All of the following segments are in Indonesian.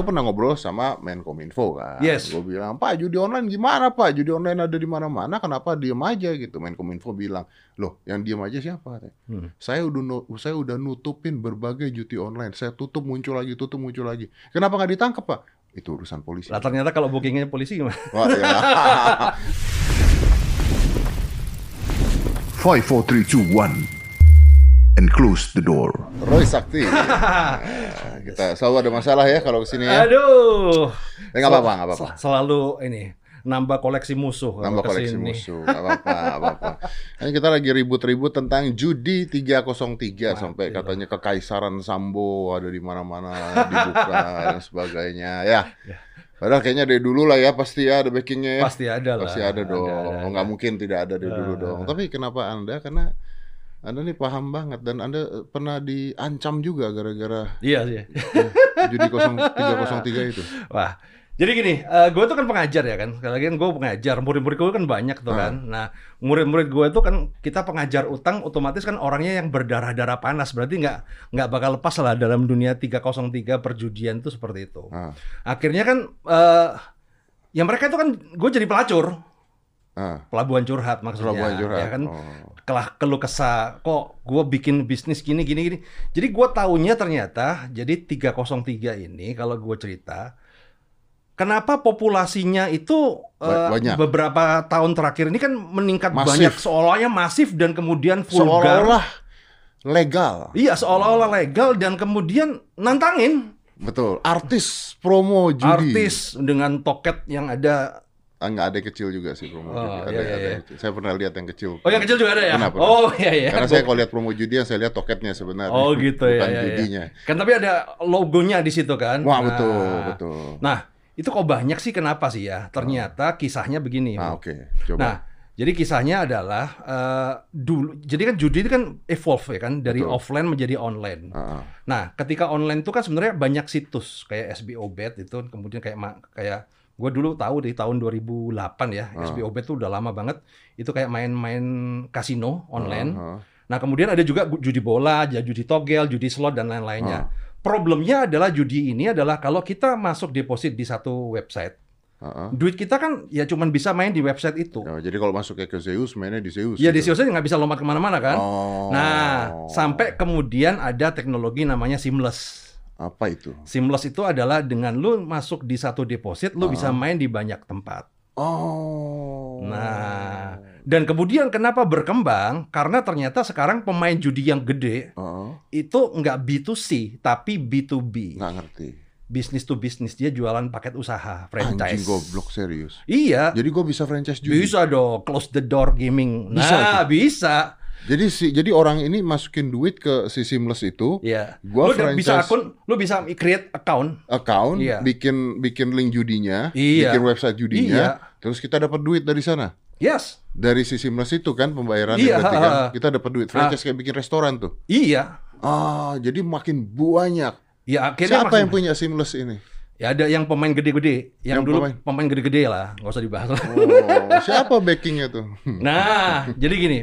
tuh pernah ngobrol sama Menkominfo kan. Yes. Gue bilang, Pak judi online gimana Pak? Judi online ada di mana-mana, kenapa diem aja gitu? Menkominfo bilang, loh yang diem aja siapa? Hmm. Saya udah saya udah nutupin berbagai judi online. Saya tutup muncul lagi, tutup muncul lagi. Kenapa nggak ditangkap Pak? Itu urusan polisi. Lah ternyata kalau bookingnya polisi gimana? Wah, ya. Five, four, three, two, one, and close the door. Roy Sakti. Nah, kita selalu ada masalah ya kalau ke sini ya. Aduh. Eh, nggak apa-apa, nggak apa-apa. Sel- Selalu ini nambah koleksi musuh. Nambah koleksi ke sini. musuh, nggak apa-apa, apa-apa. Ini kita lagi ribut-ribut tentang judi 303 sampai katanya kekaisaran Sambo ada di mana-mana dibuka dan sebagainya. Ya. Ya. Padahal kayaknya dari dulu lah ya pasti ya ada backingnya ya. Pasti ada lah. Pasti ada dong. ada, Nggak mungkin tidak ada dari dulu Eh. dong. Tapi kenapa Anda? Karena Anda nih paham banget dan Anda eh, pernah diancam juga gara-gara Iya sih. judi 0303 itu. Wah, jadi gini, gue tuh kan pengajar ya kan. Sekali lagi kan gue pengajar, murid-murid gue kan banyak tuh kan. Nah, murid-murid gue tuh kan kita pengajar utang, otomatis kan orangnya yang berdarah-darah panas. Berarti nggak nggak bakal lepas lah dalam dunia 303 perjudian itu seperti itu. Ah, Akhirnya kan, eh ya mereka itu kan, gue jadi pelacur. ah, Pelabuhan curhat maksudnya. Pelabuhan curhat. Ya kan, Oh. Kelah keluh kesah kok gue bikin bisnis gini gini gini jadi gue taunya ternyata jadi 303 ini kalau gue cerita kenapa populasinya itu eh, banyak. beberapa tahun terakhir ini kan meningkat Masif. banyak seolah-olahnya masif dan kemudian vulgar Seolah-olah legal. iya seolah-olah legal dan kemudian nantangin Betul. Artis promo judi. artis dengan toket yang ada nggak ada yang kecil juga sih promo Oh, judi. Ada, iya, iya, ada iya. yang kecil. Saya pernah lihat yang kecil. oh yang kecil juga ada ya Pernah, pernah. oh iya iya Karena saya kalau lihat promo judi yang saya lihat toketnya sebenarnya. Oh gitu ya, Bukan ya, ya. judinya. Kan tapi ada logonya di situ kan. Wah, Nah, betul, betul. Nah, itu kok banyak sih kenapa sih ya? Ternyata kisahnya begini. Ah, oke. Coba. Nah, jadi kisahnya adalah eh, dulu jadi kan judi itu kan evolve ya kan dari Betul. offline menjadi online. Ah, ah. Nah, ketika online itu kan sebenarnya banyak situs kayak SBO Bet itu kemudian kayak kayak gue dulu tahu dari tahun 2008 ya, Ah. SBO Bet itu udah lama banget. Itu kayak main-main kasino online. Ah, ah. Nah, kemudian ada juga judi bola, judi togel, judi slot dan lain-lainnya. Ah. Problemnya adalah judi ini adalah kalau kita masuk deposit di satu website, Ah, ah. duit kita kan ya cuman bisa main di website itu. Ya, jadi kalau masuk ke Zeus, mainnya di Zeus. Ya di gitu. Zeus aja nggak bisa lompat ke mana-mana kan. Oh. Nah, sampai kemudian ada teknologi namanya seamless. Apa itu? Seamless itu adalah dengan lu masuk di satu deposit, lu bisa main di banyak tempat. Oh. Nah, dan kemudian kenapa berkembang? Karena ternyata sekarang pemain judi yang gede Ah, itu nggak B2C tapi B2B. nggak ngerti. Bisnis to bisnis dia jualan paket usaha franchise. Anjing goblok serius. Iya. Jadi gue bisa franchise judi. Bisa dong, close the door gaming. Bisa Nah, bisa. Jadi si jadi orang ini masukin duit ke si Seamless itu, Iya. Gua lu udah bisa franchise- akun, lu bisa create account. account, Iya. bikin bikin link judinya, Iya. bikin website judinya, Iya. terus kita dapat duit dari sana. Yes. Dari si Seamless itu kan pembayarannya Iya, berarti kan kita dapat duit franchise kayak bikin restoran tuh. Iya. Ah, jadi makin banyak. Ya akhirnya Siapa makin- yang punya Seamless ini? Ya ada yang pemain gede-gede, yang, Yang dulu pemain- pemain, gede-gede lah, nggak usah dibahas lah. Oh, siapa backingnya tuh? Nah, jadi gini,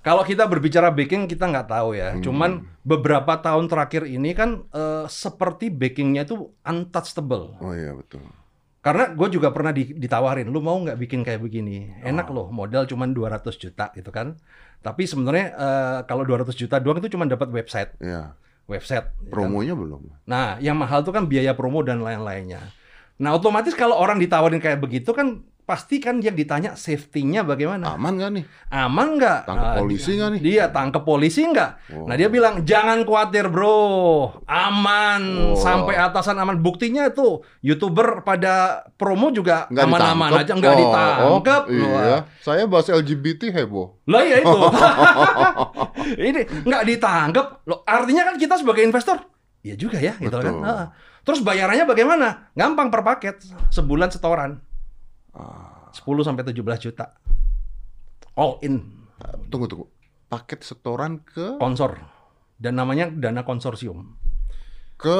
kalau kita berbicara backing kita nggak tahu ya. Hmm. Cuman beberapa tahun terakhir ini kan eh, seperti backingnya itu untouchable. Oh iya betul. Karena gue juga pernah di- ditawarin, lu mau nggak bikin kayak begini? Enak Oh. loh, modal cuman 200 juta gitu kan. Tapi sebenarnya eh, kalau 200 juta doang itu cuma dapat website, Iya. website. ya kan? Promonya belum. Nah, yang mahal itu kan biaya promo dan lain-lainnya. Nah, otomatis kalau orang ditawarin kayak begitu kan pasti kan yang ditanya safety-nya bagaimana? Aman gak nih? Aman nggak? Tangkap Nah, polisi nggak nih? Dia tangkap polisi nggak? Oh. Nah, dia bilang jangan khawatir bro, aman Oh. sampai atasan aman. Buktinya itu youtuber pada promo juga Nggak aman-aman aja, nggak Oh, ditangkap. oh, iya. Saya bahas LGBT heboh. Lah ya itu. Ini nggak ditangkap. Loh, artinya kan kita sebagai investor, ya juga ya, gitu kan. Terus bayarannya bagaimana? Gampang per paket, sebulan setoran. Ah, 10 sampai 17 juta. All in tunggu tunggu. Paket setoran ke sponsor. Dan namanya dana konsorsium. ke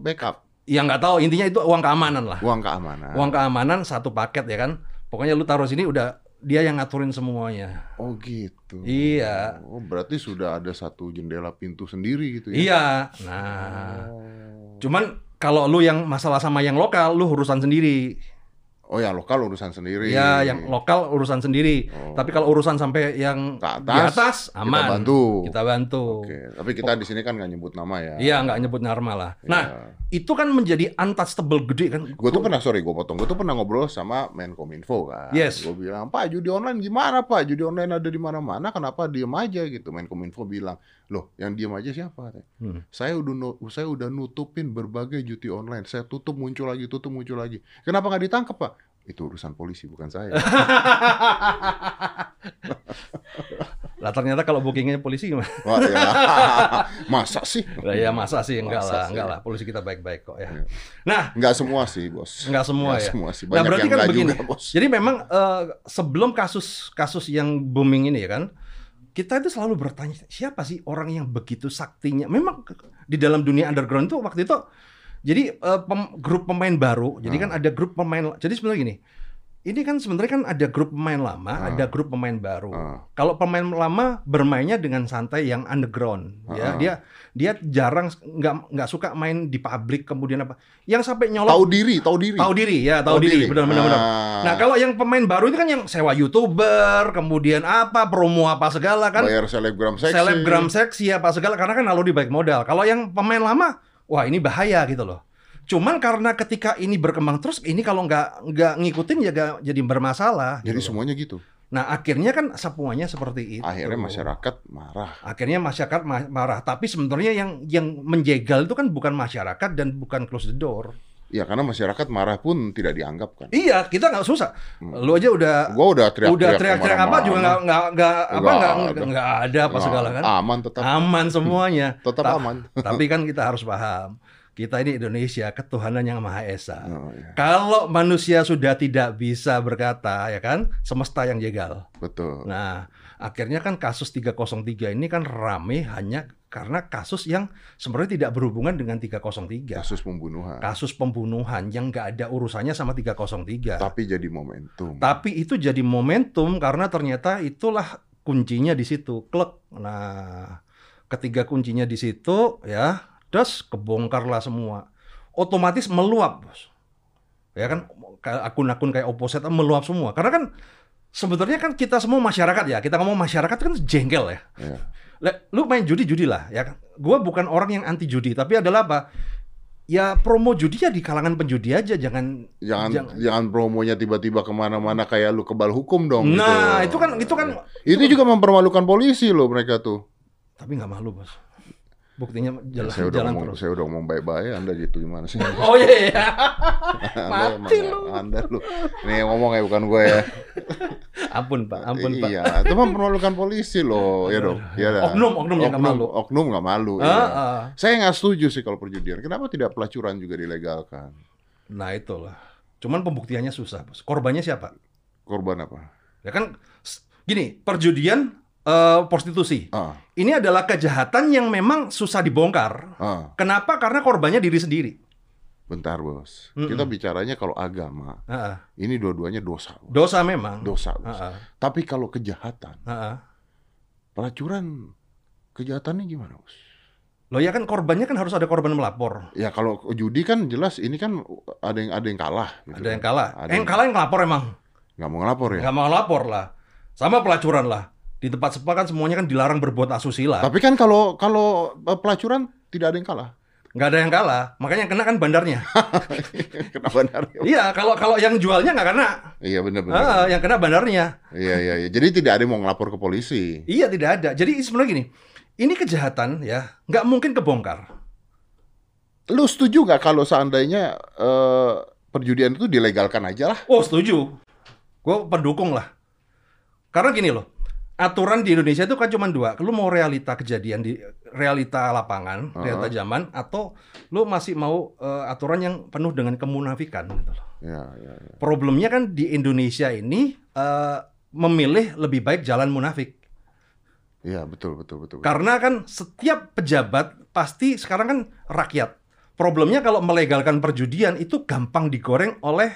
backup Yang nggak tahu intinya itu uang keamanan lah. uang keamanan. Uang keamanan satu paket ya kan. Pokoknya lu taruh sini udah dia yang ngaturin semuanya. Oh gitu. Iya. Oh berarti sudah ada satu jendela pintu sendiri gitu ya? Iya. Nah, Oh. cuman kalau lu yang masalah sama yang lokal, lu urusan sendiri. Oh yang lokal urusan sendiri. Ya, yang lokal urusan sendiri. Oh. Tapi kalau urusan sampai yang Ke atas, di atas kita aman. bantu. Kita bantu. Oke, tapi kita di sini kan nggak nyebut nama ya. Iya, nggak nyebut nama lah. Nah, itu kan menjadi untouchable gede kan. Gue tuh pernah, sorry gue potong, gue tuh pernah ngobrol sama Menkominfo kan. Yes. Gue bilang, Pak judi online gimana Pak? Judi online ada di mana-mana, kenapa diem aja gitu? Menkominfo bilang, loh yang diem aja siapa? Hmm. Saya udah saya udah nutupin berbagai judi online. Saya tutup muncul lagi, tutup muncul lagi. Kenapa nggak ditangkap Pak? Itu urusan polisi bukan saya. Lah ternyata kalau bookingnya polisi gimana? Wah, ya. Masa sih? Lah ya masa sih enggak Masa lah, sih? enggak lah. Polisi kita baik-baik kok ya. Iya. Nah, Nggak semua sih bos. Enggak semua Nggak ya. semua sih. Nah, Banyak berarti yang kan begini. juga bos. Jadi memang eh, sebelum kasus-kasus yang booming ini ya kan, kita itu selalu bertanya siapa sih orang yang begitu saktinya. Memang di dalam dunia underground itu waktu itu jadi eh, pem- grup pemain baru. Jadi Ah. kan ada grup pemain. Jadi sebenarnya gini. Ini kan sebenarnya kan ada grup pemain lama, Ah. ada grup pemain baru. Ah. Kalau pemain lama bermainnya dengan santai yang underground, ya Ah. dia dia jarang nggak nggak suka main di publik kemudian apa. Yang sampai nyolok Tahu diri, tahu diri. Tahu diri ya, tahu, diri. Benar benar benar. Ah. Nah, kalau yang pemain baru itu kan yang sewa YouTuber, kemudian apa, promo apa segala kan. bayar selebgram seksi. Selebgram seksi apa segala karena kan lalu di baik modal. Kalau yang pemain lama, wah ini bahaya gitu loh. Cuman karena ketika ini berkembang terus, ini kalau nggak nggak ngikutin ya nggak jadi bermasalah. Jadi gitu semuanya gitu. Nah akhirnya kan semuanya seperti itu. Akhirnya masyarakat marah. Akhirnya masyarakat ma- marah. Tapi sebenarnya yang yang menjegal itu kan bukan masyarakat dan bukan close the door. Ya karena masyarakat marah pun tidak dianggap kan. Iya, kita nggak susah. Lu aja udah Gua udah teriak-teriak. udah teriak-teriak apa juga nggak nggak nggak apa Nggak nggak ada apa segala kan Aman tetap. aman semuanya Tetap Ta- aman. tapi kan kita harus paham kita ini Indonesia ketuhanan yang maha esa Oh, iya. kalau manusia sudah tidak bisa berkata ya kan semesta yang jegal Betul. nah akhirnya kan kasus 303 ini kan rame hanya karena kasus yang sebenarnya tidak berhubungan dengan 303 Kasus pembunuhan. kasus pembunuhan yang nggak ada urusannya sama 303 Tapi jadi momentum. Tapi itu jadi momentum karena ternyata itulah kuncinya di situ, klek. Nah, ketiga kuncinya di situ ya, terus kebongkarlah semua. Otomatis meluap, Bos. Ya kan akun-akun kayak opposite meluap semua. Karena kan sebetulnya kan kita semua masyarakat ya, kita ngomong masyarakat kan jengkel ya. Ya. Lah, lu main judi judi lah ya kan. Gua bukan orang yang anti judi, tapi adalah apa? Ya promo judi ya di kalangan penjudi aja, jangan Jangan, Jangan. jangan promonya tiba-tiba ke mana-mana kayak lu kebal hukum dong. Nah, gitu. itu kan itu kan Itu juga mempermalukan polisi loh mereka tuh. Tapi nggak malu bos. Buktinya Ya, jalan saya udah jalan ngomong, terus. saya udah ngomong baik-baik, Anda gitu gimana sih? Oh iya. iya. Anda Mati emang- lu. Anda lu. Nih yang ngomong ya bukan gue ya. ampun pak, ampun pak. iya, itu mempermalukan polisi loh, ya dong. Ya dah. Oknum, oknum yang nggak malu. Oknum nggak malu. Ah, iya. ah. Saya nggak setuju sih kalau perjudian. Kenapa tidak pelacuran juga dilegalkan? Nah itulah. Cuman pembuktiannya susah bos. Korbannya siapa? Korban apa? Ya kan gini perjudian eh, prostitusi. Ah, Ini adalah kejahatan yang memang susah dibongkar. ah, Kenapa? Karena korbannya diri sendiri. bentar bos. Mm-mm. Kita bicaranya kalau agama, Ah, ah. ini dua-duanya dosa. Bos. Dosa memang. Dosa. Bos. ah. Tapi kalau kejahatan, Ah, ah. pelacuran kejahatannya gimana bos? Loh ya kan korbannya kan harus ada korban melapor. Ya kalau judi kan jelas ini kan ada yang ada yang kalah. Gitu Ada yang kalah. Ada Eh, yang kalah yang ngelapor emang. Nggak mau ngelapor ya. nggak mau lapor lah sama pelacuran lah di tempat sepa kan semuanya kan dilarang berbuat asusila Tapi kan kalau kalau eh, pelacuran tidak ada yang kalah. nggak ada yang kalah makanya yang kena kan bandarnya Kenapa benar? iya kalau kalau yang jualnya nggak kena Iya benar-benar. ah, yang kena bandarnya Iya iya iya. Jadi tidak ada yang mau ngelapor ke polisi. iya tidak ada jadi sebenarnya gini ini kejahatan ya nggak mungkin kebongkar Lu setuju nggak kalau seandainya eh, perjudian itu dilegalkan aja lah? oh setuju gue pendukung lah karena gini loh aturan di Indonesia itu kan cuma dua lu mau realita kejadian di realita lapangan Ah. realita zaman atau lu masih mau eh, aturan yang penuh dengan kemunafikan gitu loh Ya ya. ya. Problemnya kan di Indonesia ini eh, memilih lebih baik jalan munafik. Iya betul betul betul. betul. Karena kan setiap pejabat pasti sekarang kan rakyat. Problemnya kalau melegalkan perjudian itu gampang digoreng oleh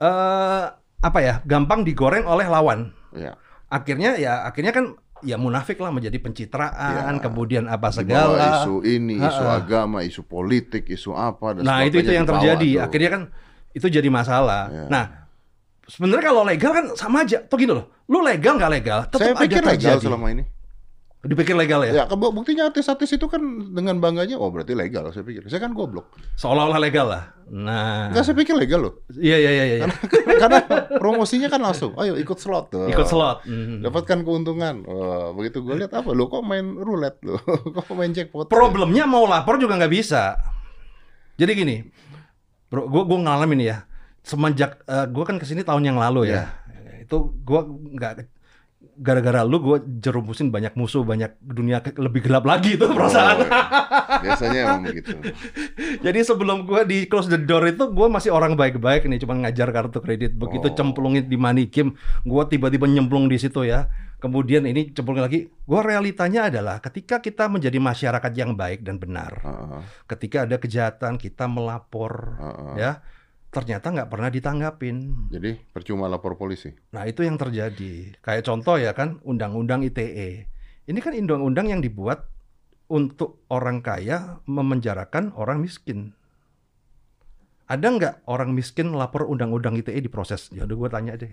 eh apa ya? Gampang digoreng oleh lawan. Iya. Akhirnya ya akhirnya kan ya munafik lah menjadi pencitraan, Ya, kemudian apa segala. isu ini, isu Ha-ha. agama, isu politik, isu apa dan Nah itu itu yang terjadi. tuh. Akhirnya kan itu jadi masalah. Ya. Nah sebenarnya kalau legal kan sama aja. Tuh gini loh, lu legal nggak legal, tetap Saya aja pikir legal terjadi. selama ini. Dipikir legal ya? Ya, buktinya artis-artis itu kan dengan bangganya, oh berarti legal. Saya pikir, saya kan goblok. Seolah-olah legal lah. Nah, Enggak, saya pikir legal loh. iya iya iya. iya. Karena promosinya kan langsung, ayo ikut slot tuh. Ikut slot. Hmm. Dapatkan keuntungan. Wah, begitu gue lihat apa lo kok main roulette lo, kok main jackpot. Problemnya mau lapor juga nggak bisa. Jadi gini, bro, gue gue ngalamin ya. Semenjak gue kan ke sini tahun yang lalu ya, itu gue nggak gara-gara lu gue jerumusin banyak musuh, banyak dunia lebih gelap lagi itu perasaan. Oh, biasanya emang begitu. Jadi sebelum gue di close the door itu gue masih orang baik-baik nih, cuma ngajar kartu kredit. Begitu Oh. cemplungin di money game, gue tiba-tiba nyemplung di situ ya. Kemudian ini cemplung lagi. Gue realitanya adalah ketika kita menjadi masyarakat yang baik dan benar, Heeh, ketika ada kejahatan kita melapor, heeh. ya ternyata nggak pernah ditanggapin. Jadi percuma lapor polisi. Nah itu yang terjadi. Kayak contoh ya kan, undang-undang ITE. Ini kan undang-undang yang dibuat untuk orang kaya memenjarakan orang miskin. Ada nggak orang miskin lapor undang-undang ITE diproses? Ya udah gue tanya deh.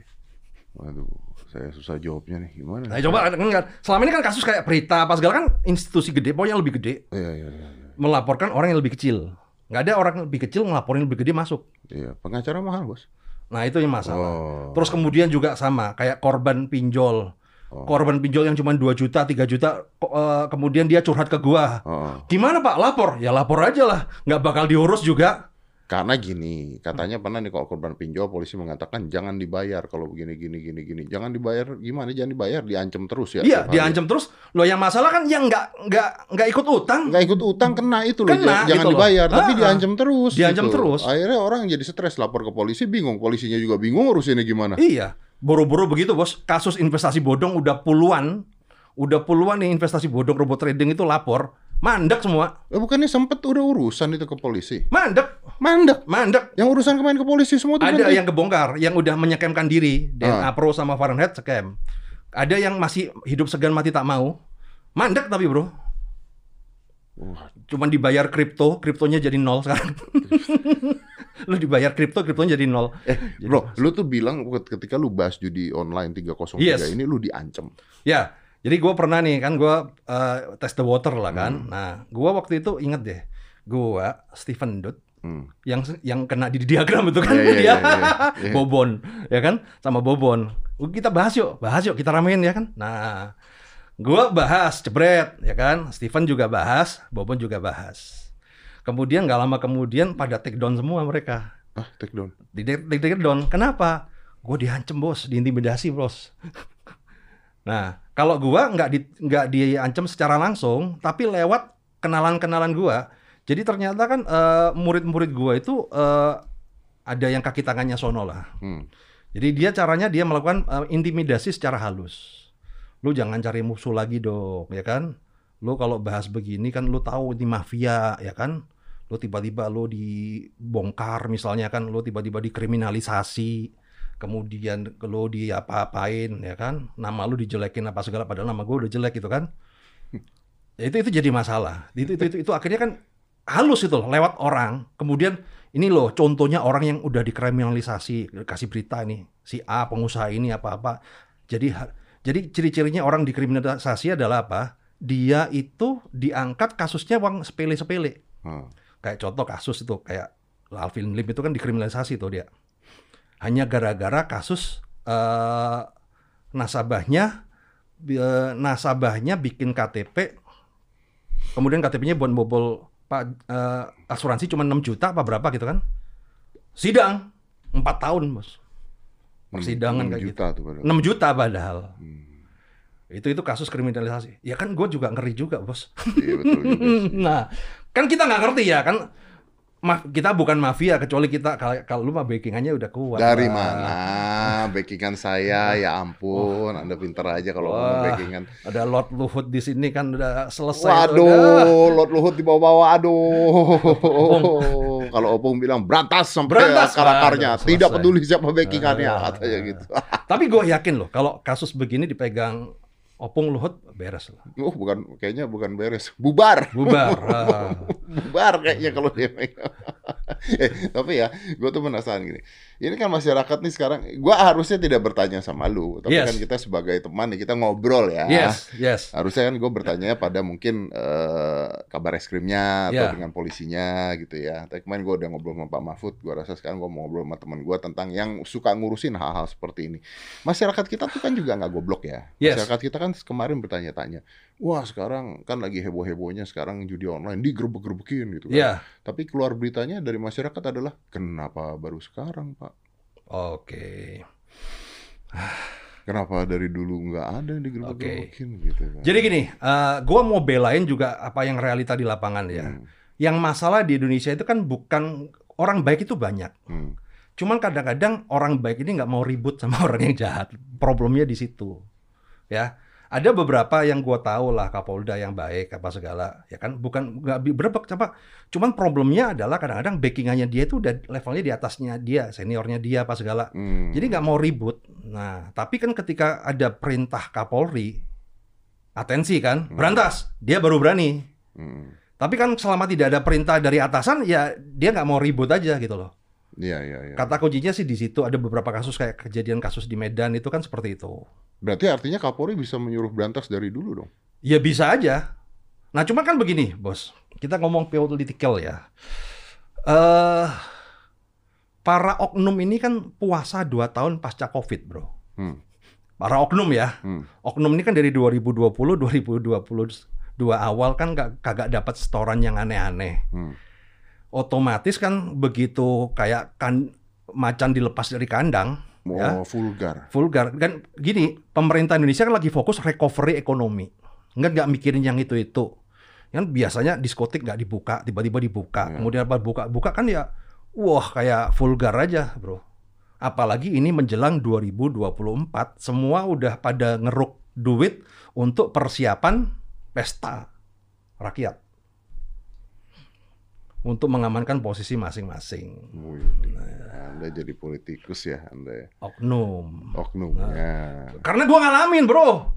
Waduh, saya susah jawabnya nih. Gimana? Nah coba kan selama ini kan kasus kayak Prita apa segala kan institusi gede, pokoknya yang lebih gede Iya, iya, iya. iya. melaporkan orang yang lebih kecil. Nggak ada orang lebih kecil ngelaporin lebih gede masuk. Iya, pengacara mahal, Bos. Nah itu yang masalah. Oh. Terus kemudian juga sama kayak korban pinjol. Oh. Korban pinjol yang cuma 2 juta, 3 juta, eh, kemudian dia curhat ke gua. Oh. Gimana Pak? Lapor? Ya lapor aja lah. Nggak bakal diurus juga. Karena gini, katanya pernah nih kalau korban pinjol polisi mengatakan jangan dibayar kalau begini gini gini gini. Jangan dibayar gimana? Jangan dibayar, diancam terus ya. Iya, hari. diancam terus. Loh yang masalah kan yang nggak nggak nggak ikut utang. nggak ikut utang kena itu loh Kena, jangan, gitu loh. dibayar tapi Ah, diancam terus diancam gitu. terus. akhirnya orang jadi stres lapor ke polisi bingung polisinya juga bingung urusinnya gimana Iya, boro-boro begitu bos. Kasus investasi bodong udah puluhan, udah puluhan nih investasi bodong robot trading itu lapor, mandek semua, eh, bukannya sempet udah urusan itu ke polisi mandek, mandek mandek. yang urusan kemarin ke polisi semua tuh Ada berhenti. yang kebongkar, yang udah menyekemkan diri, DNA Ah. Pro sama Fahrenheit scam. Ada yang masih hidup segan mati tak mau, mandek tapi bro. Wah, Cuman dibayar kripto, kriptonya jadi nol sekarang. lu dibayar kripto, kriptonya jadi nol. eh Jadi bro lu tuh bilang ketika lu bahas judi online 303 Yes. ini lu diancam Ya, jadi gue pernah nih kan gue uh, test the water lah kan. Hmm. Nah, gue waktu itu inget deh, gue Stephen Dut hmm. yang yang kena di diagram itu kan Iya, iya, dia iya, iya, iya. Bobon, ya kan, sama Bobon. Kita bahas yuk, bahas yuk, kita ramein ya kan. Nah, gue bahas jebret, ya kan. Stephen juga bahas, Bobon juga bahas. Kemudian nggak lama kemudian pada take down semua mereka. ah take down Di di take down. Kenapa? Gue diancam bos, diintimidasi bos. Nah, kalau gua nggak di nggak diancam secara langsung, tapi lewat kenalan-kenalan gua. Jadi ternyata kan eh, murid-murid gua itu eh, ada yang kaki tangannya sono lah. hmm. Jadi dia caranya dia melakukan eh, intimidasi secara halus. Lu jangan cari musuh lagi dong, ya kan? Lu kalau bahas begini kan lu tahu ini mafia, ya kan? Lu tiba-tiba lu dibongkar misalnya kan, lu tiba-tiba dikriminalisasi, kemudian lu diapa-apain, ya kan? Nama lu dijelekin apa segala padahal nama gue udah jelek gitu kan? Ya, itu itu jadi masalah. Itu itu itu, itu akhirnya kan halus itu loh, lewat orang. Kemudian ini loh contohnya orang yang udah dikriminalisasi, kasih berita nih si A pengusaha ini apa-apa. Jadi ha- jadi ciri-cirinya orang dikriminalisasi adalah apa? Dia itu diangkat kasusnya uang sepele-sepele. Ah. Kayak contoh kasus itu kayak Alvin Lim itu kan dikriminalisasi tuh dia. Hanya gara-gara kasus eh, nasabahnya eh, nasabahnya bikin KTP kemudian KTP-nya buat bobol Pak eh, asuransi cuma 6 juta apa berapa gitu kan. Sidang 4 tahun, Bos. Persidangan Enam kayak juta tuh padahal. 6 juta padahal. Hmm. Itu itu kasus kriminalisasi. Ya kan gue juga ngeri juga, Bos. Iya betul juga nah, kan kita nggak ngerti ya kan. Ma kita bukan mafia kecuali kita kalau lu mah backingannya udah kuat. Dari lah. mana? Backingan saya, ya ampun. Anda pinter aja kalau ngomong Wah. backingan. Ada Lord Luhut di sini kan udah selesai. Waduh, Lot Luhut di bawah-bawah. Aduh. Kalau Opung bilang berantas sampai Berantas. akar-akarnya. Waduh, Tidak peduli siapa backingannya, Ah. katanya gitu. Tapi gue yakin loh kalau kasus begini dipegang Opung Luhut beres lah. Oh, bukan kayaknya bukan beres. Bubar. Bubar. Ah. Bubar kayaknya kalau dia megang. eh, tapi ya, gue tuh penasaran gini. Ini kan masyarakat nih sekarang, gue harusnya tidak bertanya sama lu, tapi Yes. kan kita sebagai teman nih kita ngobrol ya. Yes, yes. Harusnya kan gue bertanya pada mungkin eh, kabar eskrimnya atau Ya. dengan polisinya gitu ya. Tapi kemarin gue udah ngobrol sama Pak Mahfud, gue rasa sekarang gue mau ngobrol sama teman gue tentang yang suka ngurusin hal-hal seperti ini. Masyarakat kita tuh kan juga nggak goblok ya. Yes. Masyarakat kita kan kemarin bertanya-tanya, wah sekarang kan lagi heboh-hebohnya sekarang judi online digerebek-gerebekin gitu kan. Iya. Tapi keluar beritanya dari masyarakat adalah kenapa baru sekarang Pak? Oke. Kenapa dari dulu nggak ada yang digerebek-gerebekin gitu kan? Jadi gini, eh gua mau belain juga apa yang realita di lapangan ya. Hmm, Yang masalah di Indonesia itu kan bukan orang baik itu banyak. hmm. Cuman kadang-kadang orang baik ini nggak mau ribut sama orang yang jahat. Problemnya di situ. Ya. Ada beberapa yang gua tahu lah Kapolda yang baik apa segala, ya kan? Bukan nggak berebek apa. Cuman problemnya adalah kadang-kadang backingannya dia itu udah levelnya di atasnya dia, seniornya dia apa segala. Hmm. Jadi nggak mau ribut. Nah, tapi kan ketika ada perintah Kapolri, atensi kan, berantas, dia baru berani. Hmm. Tapi kan selama tidak ada perintah dari atasan, ya dia nggak mau ribut aja gitu loh. Iya, iya, iya. Kata kuncinya sih di situ ada beberapa kasus kayak kejadian kasus di Medan itu kan seperti itu. Berarti artinya Kapolri bisa menyuruh berantas dari dulu dong. Ya bisa aja. Nah cuman kan begini bos, kita ngomong political ya. eh para oknum ini kan puasa 2 tahun pasca covid bro. Hmm. Para oknum ya. Hmm. Oknum ini kan dari 2020, 2022 awal kan gak, kagak dapat setoran yang aneh-aneh. Hmm. Otomatis kan begitu kayak kan macan dilepas dari kandang, Mau Ya. vulgar. vulgar. Kan gini, pemerintah Indonesia kan lagi fokus recovery ekonomi. Nggak nggak mikirin yang itu-itu. Kan biasanya diskotik nggak dibuka, tiba-tiba dibuka. Ya. Kemudian apa buka-buka kan ya wah kayak vulgar aja, Bro. Apalagi ini menjelang 2024, semua udah pada ngeruk duit untuk persiapan pesta rakyat. Untuk mengamankan posisi masing-masing. Wih, Anda jadi politikus ya, Anda ya. Oknum. Oknumnya. Karena gua ngalamin, bro.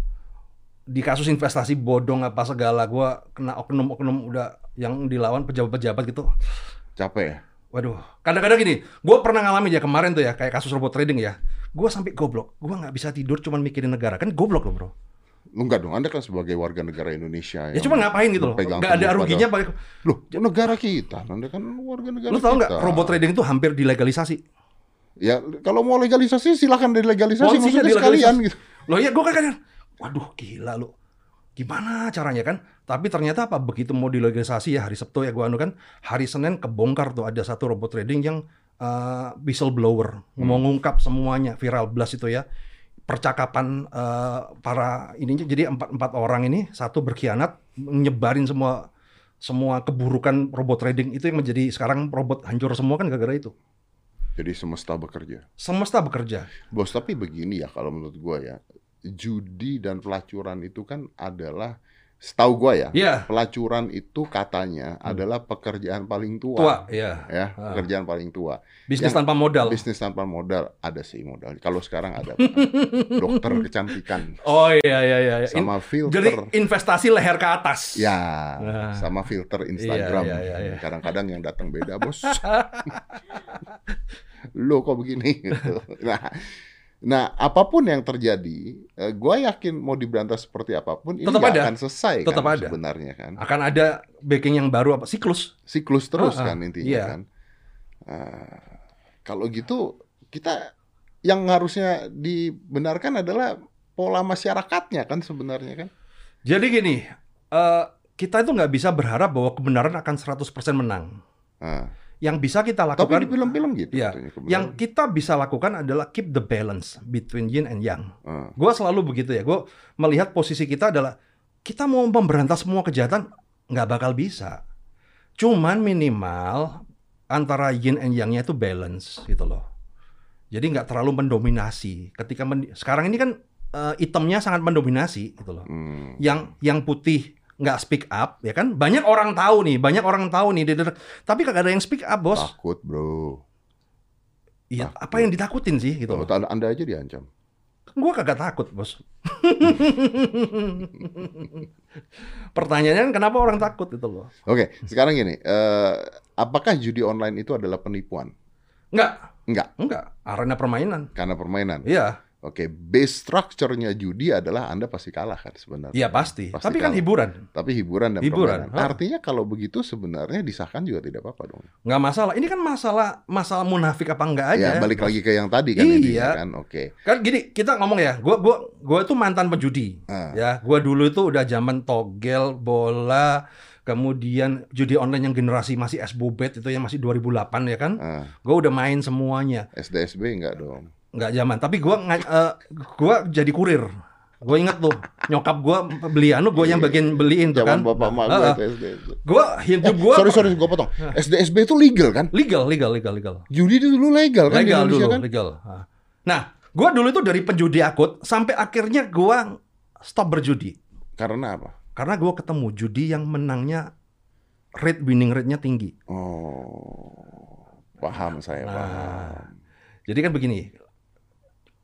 Di kasus investasi bodong apa segala, gua kena oknum-oknum udah yang dilawan pejabat-pejabat gitu. Capek ya? Waduh, kadang-kadang gini, gua pernah ngalamin ya kemarin tuh ya, kayak kasus robot trading ya. Gua sampai goblok, gua nggak bisa tidur cuman mikirin negara, kan goblok loh bro. Lu enggak dong, Anda kan sebagai warga negara Indonesia. Ya cuma ngapain gitu loh, berpegang nggak ada ruginya. paling- Loh, negara kita. Anda kan warga negara Lu tau nggak, robot trading itu hampir dilegalisasi. Ya, kalau mau legalisasi silahkan dilegalisasi Ponzi-nya maksudnya dilegalisasi. sekalian gitu. Loh ya, gua kan kadang, waduh gila lu. Gimana caranya kan? Tapi ternyata apa begitu mau dilegalisasi ya hari Sabtu ya gua anu kan hari Senin kebongkar tuh ada satu robot trading yang uh, whistleblower mau ngungkap semuanya viral blast itu ya percakapan uh, para ininya jadi empat empat orang ini satu berkhianat nyebarin semua semua keburukan robot trading itu yang menjadi sekarang robot hancur semua kan gara-gara itu Jadi semesta bekerja. semesta bekerja Bos, tapi begini ya kalau menurut gua ya. Judi dan pelacuran itu kan adalah setahu gua ya. Iya. Pelacuran itu katanya adalah pekerjaan paling tua. tua ya Ya, Ah. pekerjaan paling tua. bisnis Yang- tanpa modal Bisnis tanpa modal ada sih modal. Kalau sekarang ada dokter kecantikan oh iya iya iya In- sama filter. Jadi investasi leher ke atas. Ya, Nah. sama filter Instagram. Iya, iya, iya. Kadang-kadang yang datang beda, bos. Lo kok begini? Gitu. Nah, nah, apa pun yang terjadi, eh, gua yakin mau diberantas seperti apa pun, ini Tetap ada. akan selesai Tetap kan ada. sebenarnya kan. Akan ada backing yang baru apa siklus. Siklus terus Ah, ah. kan intinya Iya. kan. Ah, kalau gitu kita yang harusnya dibenarkan adalah pola masyarakatnya kan sebenarnya kan. Jadi gini, eh, kita itu nggak bisa berharap bahwa kebenaran akan 100% menang. Ah. Yang bisa kita Tapi lakukan di film-film gitu. Kebenaran. yang kita bisa lakukan adalah keep the balance between yin and yang. Ah. Gue selalu begitu ya. Gue melihat posisi kita adalah kita mau memberantas semua kejahatan nggak bakal bisa. Cuman minimal antara yin and yang-nya itu balance gitu loh. Jadi nggak terlalu mendominasi. Ketika men- sekarang ini kan eh, itemnya sangat mendominasi gitu loh. Hmm. Yang yang putih nggak speak up ya kan banyak orang tahu nih banyak orang tahu nih tapi kagak ada yang speak up bos Takut, bro. iya apa yang ditakutin sih gitu loh anda, aja diancam. Gua kagak takut, Bos. Pertanyaannya kan kenapa orang takut itu loh? Oke, sekarang gini, eh, apakah judi online itu adalah penipuan? Enggak, Enggak, enggak. Arena permainan. karena permainan. Iya, Oke, base structure-nya judi adalah Anda pasti kalah kan sebenarnya. iya pasti. Pasti Tapi kan kalah. hiburan. Tapi hiburan dan Hiburan, permainan. Artinya kalau begitu sebenarnya disahkan juga tidak apa-apa dong. Nggak masalah. Ini kan masalah masalah munafik apa enggak Ya, aja. balik lagi ke yang tadi kan Iya. intinya kan. Oke. Kan gini, kita ngomong ya, gua gua gua itu mantan penjudi. Ah. Ya, gua dulu itu udah zaman togel, bola, kemudian judi online yang generasi masih S-Bobet itu yang masih 2008 ya kan. Ah, Gua udah main semuanya. SDSB enggak dong. Nggak zaman, tapi gua nga- eh, gua jadi kurir. Gue inget tuh, nyokap gua beli anu, gua yang bagian beliin tuh kan. bapak mak gue itu SDSB. Gua hidup Eh, gua sorry sorry gue potong. SDSB itu legal kan? legal, legal, legal, legal. Judi itu dulu legal kan legal dulu, kan? legal. Nah, gua dulu itu dari penjudi akut sampai akhirnya gua stop berjudi. Karena apa? Karena gua ketemu judi yang menangnya rate winning rate-nya tinggi. Oh, paham saya Nah. paham. Jadi kan begini,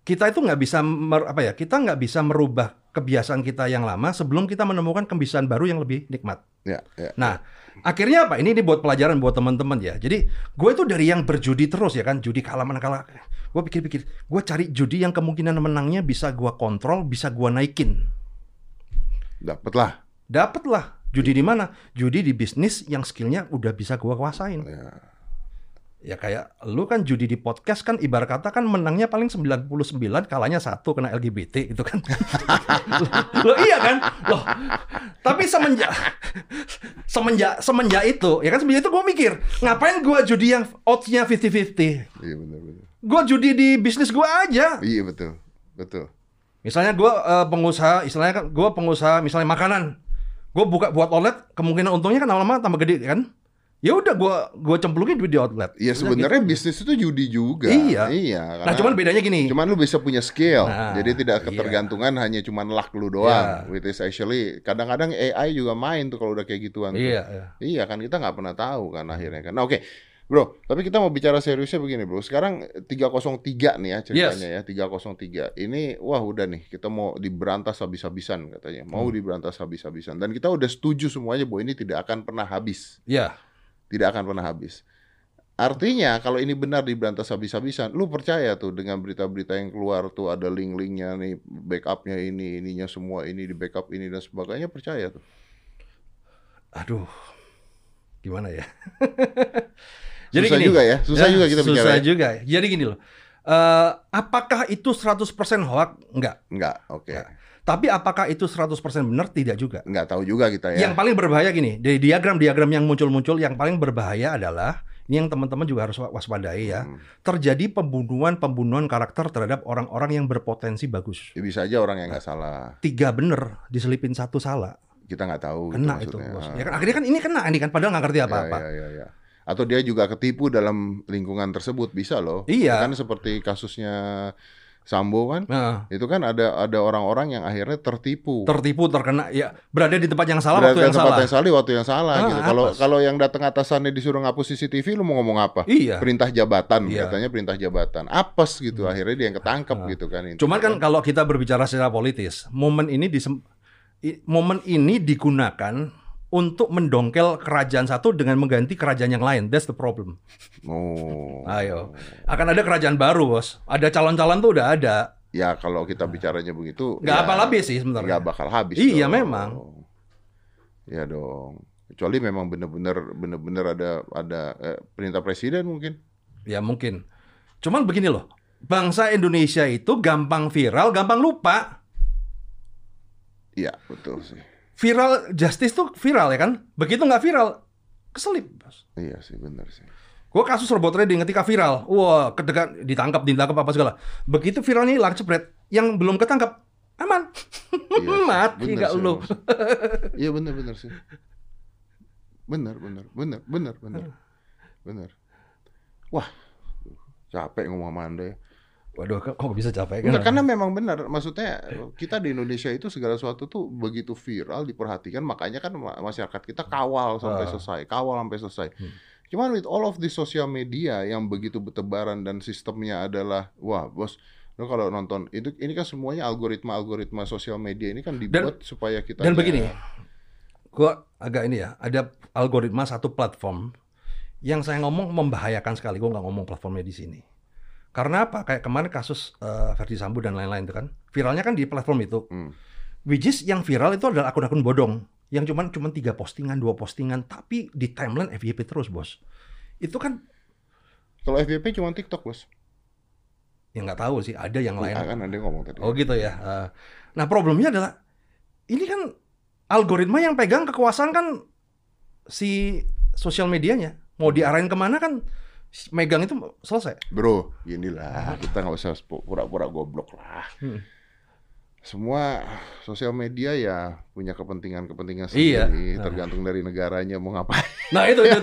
kita itu nggak bisa mer- apa ya? Kita nggak bisa merubah kebiasaan kita yang lama sebelum kita menemukan kebiasaan baru yang lebih nikmat. Ya, ya. Nah, akhirnya apa? Ini ini buat pelajaran buat teman-teman ya. Jadi gue itu dari yang berjudi terus ya kan, judi kalah menang kalah. Gue pikir-pikir, gue cari judi yang kemungkinan menangnya bisa gue kontrol, bisa gue naikin. Dapatlah. Dapatlah judi di mana? Judi di bisnis yang skillnya udah bisa gue kuasain. Ya. Ya kayak lu kan judi di podcast kan ibarat kata kan menangnya paling 99 kalahnya satu kena LGBT gitu kan. Loh iya kan? Loh. Tapi semenjak semenjak semenjak itu ya kan semenjak itu gue mikir ngapain gua judi yang odds-nya 50-50. Iya benar benar. Gua judi di bisnis gua aja. Iya betul. Betul. Misalnya gua eh, pengusaha, istilahnya kan gua pengusaha misalnya makanan. Gua buka buat outlet, kemungkinan untungnya kan lama-lama tambah gede kan? Ya udah gua gua cemplungin duit di outlet. Iya sebenarnya gitu. bisnis itu judi juga. Iya. Iya. Nah, cuman bedanya gini. Cuman lu bisa punya skill, Nah, jadi tidak iya. ketergantungan hanya cuman luck lu doang. Iya. Which is actually kadang-kadang AI juga main tuh kalau udah kayak gituan. tuh. Iya, iya. Iya kan kita nggak pernah tahu kan akhirnya kan. Nah oke, bro. Tapi kita mau bicara seriusnya begini bro. Sekarang 303 nih ya ceritanya ya 303. Ini wah udah nih kita mau diberantas habis-habisan katanya. Mau Hmm. diberantas habis-habisan. Dan kita udah setuju semuanya bahwa ini tidak akan pernah habis. Iya. Tidak akan pernah habis. Artinya kalau ini benar diberantas habis-habisan, lu percaya tuh dengan berita-berita yang keluar tuh ada link-linknya nih, backupnya ini, ininya semua ini di backup ini dan sebagainya percaya tuh. Aduh. Gimana ya? Susah juga ya, susah juga kita Susah bicara ya. juga. Jadi gini loh. Eh, apakah itu 100% hoax? Enggak. Enggak, oke. Enggak. Tapi apakah itu 100% benar? Tidak juga. Enggak tahu juga kita ya. Yang paling berbahaya gini, dari diagram-diagram yang muncul-muncul, yang paling berbahaya adalah ini yang teman-teman juga harus waspadai ya. Hmm. Terjadi pembunuhan-pembunuhan karakter terhadap orang-orang yang berpotensi bagus. Ya, bisa aja orang yang nggak salah. Tiga bener diselipin satu salah, Kita nggak tahu kena itu. maksudnya. bos. Ya kan akhirnya kan ini kena ini kan padahal nggak ngerti apa-apa. Ya, ya, ya, ya. Atau dia juga ketipu dalam lingkungan tersebut bisa loh. Iya. Kan seperti kasusnya Sambo kan. Nah, Itu kan ada ada orang-orang yang akhirnya tertipu. tertipu, terkena, ya berada di tempat yang salah Berada waktu di yang tempat salah. yang salah di waktu yang salah Ah, gitu. Kalau kalau yang datang atasannya disuruh ngapus CCTV lu mau ngomong apa? Iya. Perintah jabatan Iya. katanya perintah jabatan. Apes gitu akhirnya dia yang ketangkep Ah. gitu kan. Cuman kan kalau kita berbicara secara politis, momen ini disem- i- momen ini digunakan untuk mendongkel kerajaan satu dengan mengganti kerajaan yang lain. That's the problem. Oh. Ayo. Akan ada kerajaan baru, Bos. Ada calon-calon tuh udah ada. Ya kalau kita bicaranya begitu Nggak ya, apa habis sih sebenarnya. nggak bakal habis. Iya, dong. memang. Iya dong. Kecuali memang bener-bener bener-bener ada ada eh, perintah presiden mungkin. Ya mungkin. Cuman begini loh. Bangsa Indonesia itu gampang viral, gampang lupa. Iya betul sih. Viral justice tuh viral ya kan? Begitu nggak viral, keselip. Bos. Iya sih bener sih. Gue kasus robot trading ketika viral, wah kedekat ditangkap, ditangkap apa segala. Begitu viralnya hilang cepret, yang belum ketangkap aman, Iya mati nggak lu. Iya bener bener sih. Bener bener bener bener bener bener. Wah capek ngomong sama anda ya. Waduh, kok bisa capek Enggak, kan? karena memang benar. Maksudnya kita di Indonesia itu segala sesuatu tuh begitu viral diperhatikan, makanya kan ma- masyarakat kita kawal sampai Ah. selesai, kawal sampai selesai. Hmm. Cuman with all of the social media yang begitu bertebaran dan sistemnya adalah wah bos Lo kalau nonton itu ini kan semuanya algoritma-algoritma sosial media ini kan dibuat supaya kita Dan begini, gua agak ini ya, ada algoritma satu platform yang saya ngomong membahayakan sekali. Gua nggak ngomong platformnya di sini. Karena apa? Kayak kemarin kasus eh, Verdi Sambo dan lain-lain itu kan, viralnya kan di platform itu. Hmm. Which is yang viral itu adalah akun-akun bodong, yang cuman cuman tiga postingan, dua postingan, tapi di timeline FYP terus bos. Itu kan Kalau FYP cuma TikTok, Bos. yang nggak tahu sih, ada yang lain. Ah, kan ada yang ngomong tadi. Oh gitu ya. Eh, Nah problemnya adalah ini kan algoritma yang pegang kekuasaan kan si sosial medianya. Mau diarahin ke mana kan megang itu selesai. Bro, ginilah kita nggak usah pura-pura goblok lah. Hmm. Semua sosial media ya punya kepentingan-kepentingan Iya. sendiri, Nah. tergantung dari negaranya mau ngapain. Nah itu itu,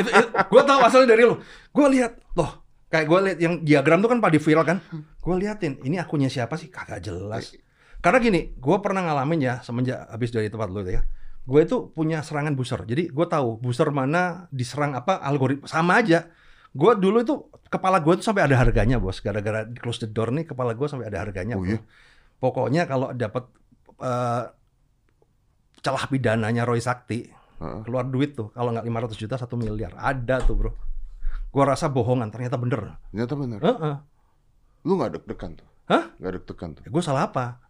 itu, itu, gue tahu asalnya dari lu. Gue lihat loh kayak gue lihat yang diagram tuh kan pada viral kan. Gue liatin ini akunnya siapa sih kagak jelas. Karena gini, gue pernah ngalamin ya semenjak habis dari tempat lu ya. Gue itu punya serangan booster. Jadi gue tahu booster mana diserang apa algoritma sama aja. Gue dulu itu kepala gue tuh sampai ada harganya bos. Gara-gara di close the door nih kepala gue sampai ada harganya. Oh, bro. iya? Pokoknya kalau dapat eh, celah pidananya Roy Sakti keluar duit tuh kalau nggak 500 juta satu miliar ada tuh bro. Gua rasa bohongan ternyata bener. Ternyata bener. Heeh. Lu nggak deg-degan tuh? Hah? Nggak deg-degan tuh? Ya, gue salah apa?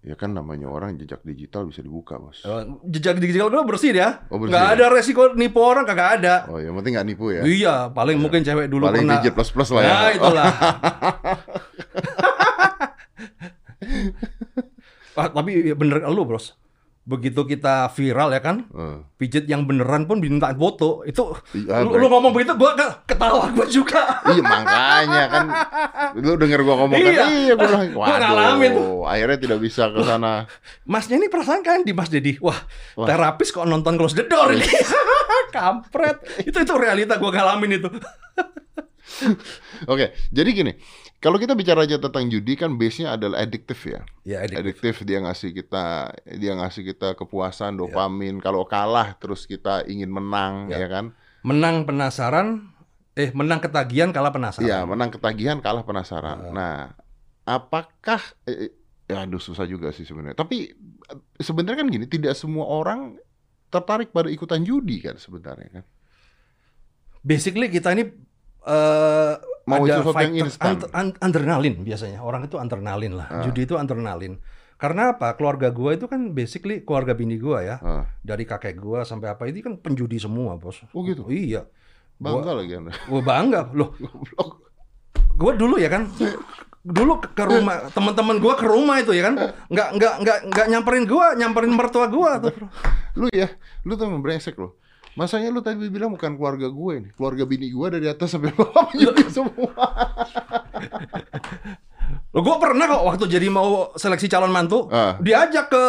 Ya kan namanya orang jejak digital bisa dibuka, bos. Eh, Jejak digital gue bersih ya. Oh, bersih nggak ya? ada resiko nipu orang kagak ada. Oh, yang penting nggak nipu ya. Iya, paling mungkin cewek dulu Paling pernah. digit plus-plus lah ya. Nah, itulah. Ah, tapi ya bener lu, Bros. Begitu kita viral ya kan, Eh. pijet yang beneran pun dimintain foto. Itu Iya, lu, lu ngomong begitu gua ke- ketawa gua juga. Iya makanya kan lu denger gua ngomong kan Iya. iya gua bilang Gua ngalamin akhirnya tidak bisa ke sana Masnya ini perasaan kan di Mas Dedi. Wah, Wah. terapis kok nonton Close the Door ini. Kampret. Itu itu realita gua ngalamin itu. oke jadi gini kalau kita bicara aja tentang judi kan base-nya adalah adiktif ya Ya, adiktif dia ngasih kita dia ngasih kita kepuasan Iya. dopamin kalau kalah terus kita ingin menang Ya. ya kan Menang penasaran, eh menang ketagihan kalah penasaran. iya menang ketagihan kalah penasaran Ah. nah apakah eh, ya aduh susah juga sih sebenarnya tapi eh, sebenarnya kan gini tidak semua orang tertarik pada ikutan judi kan sebenarnya kan Basically kita ini eh Mau ada sesuatu yang instan. an- adrenalin biasanya. Orang itu adrenalin lah. Ah. Judi itu adrenalin. Karena apa? Keluarga gua itu kan basically keluarga bini gua ya. Ah. Dari kakek gua sampai apa ini kan penjudi semua, Bos. Oh gitu? Iya. Bangga lagi Anda. Gua bangga. Loh, gue dulu ya kan dulu ke, rumah teman-teman gue ke rumah itu ya kan nggak nggak nggak nggak nyamperin gue nyamperin mertua gue tuh Lu ya, lu tuh brengsek loh. Masanya lu tadi bilang bukan keluarga gue nih, keluarga bini gue dari atas sampai bawah juga semua. lo gue pernah kok waktu jadi mau seleksi calon mantu Ah. diajak ke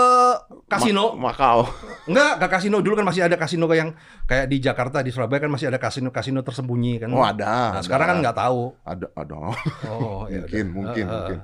kasino Ma- Makau. Enggak, ke kasino dulu kan masih ada kasino yang kayak di Jakarta, di Surabaya kan masih ada kasino-kasino tersembunyi kan. Oh ada. Nah, ada. sekarang kan nggak tahu. Ada, ada. Oh, ya mungkin, udah. mungkin, ah. mungkin.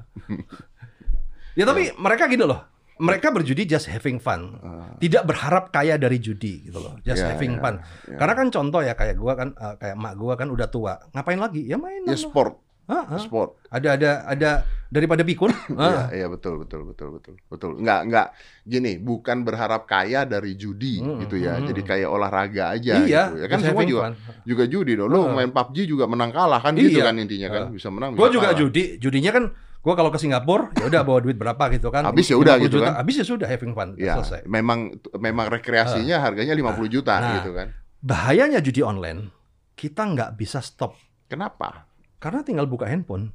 Ya tapi mereka gitu loh. Mereka berjudi just having fun. Tidak berharap kaya dari judi gitu loh. Just Ya, having ya, fun. ya. Karena kan contoh ya kayak gua kan eh, kayak mak gua kan udah tua. Ngapain lagi? Ya main. Ya lah. sport, Ah, ah. sport. Ada ada ada daripada pikun. Iya, iya betul, betul, betul, betul, betul. Enggak, enggak. Gini, bukan berharap kaya dari judi Hmm, gitu ya. hmm. Jadi kayak olahraga aja. Iya, gitu. ya kan semua juga fun. juga judi dong. Lu Ah. main PUBG juga menang kalah kan gitu Iya. kan intinya kan. Ah. Bisa menang, Gue bisa juga kalah. judi. Judinya kan gue kalau ke Singapura ya udah bawa duit berapa gitu kan. Habis ya udah 50 gitu juta. kan. Habis ya sudah having fun. Ya, Selesai. memang memang rekreasinya harganya 50 juta Nah. gitu kan. Bahayanya judi online, kita nggak bisa stop Kenapa? karena tinggal buka handphone.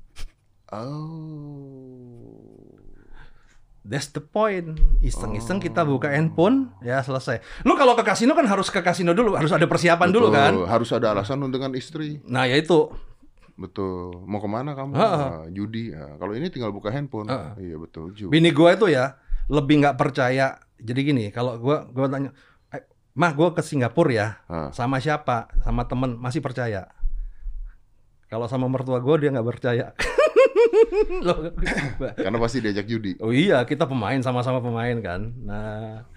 Oh. That's the point. Iseng-iseng kita buka handphone, ya selesai. Lu kalau ke kasino kan harus ke kasino dulu, harus ada persiapan dulu Betul, kan. Harus ada alasan dengan istri. Nah ya itu. Betul. Mau ke mana kamu? Ha-ha. Ah, judi. Ah, kalau ini tinggal buka handphone. Ha-ha. Iya betul. Ju. Bini gua itu ya lebih nggak percaya. Jadi gini, kalau gua gua tanya, "Eh, mah gua ke Singapura ya, Ah. sama siapa? Sama temen masih percaya. Kalau sama mertua gua dia nggak percaya. Loh, Karena pasti diajak judi. oh iya, kita pemain sama-sama pemain kan. Nah,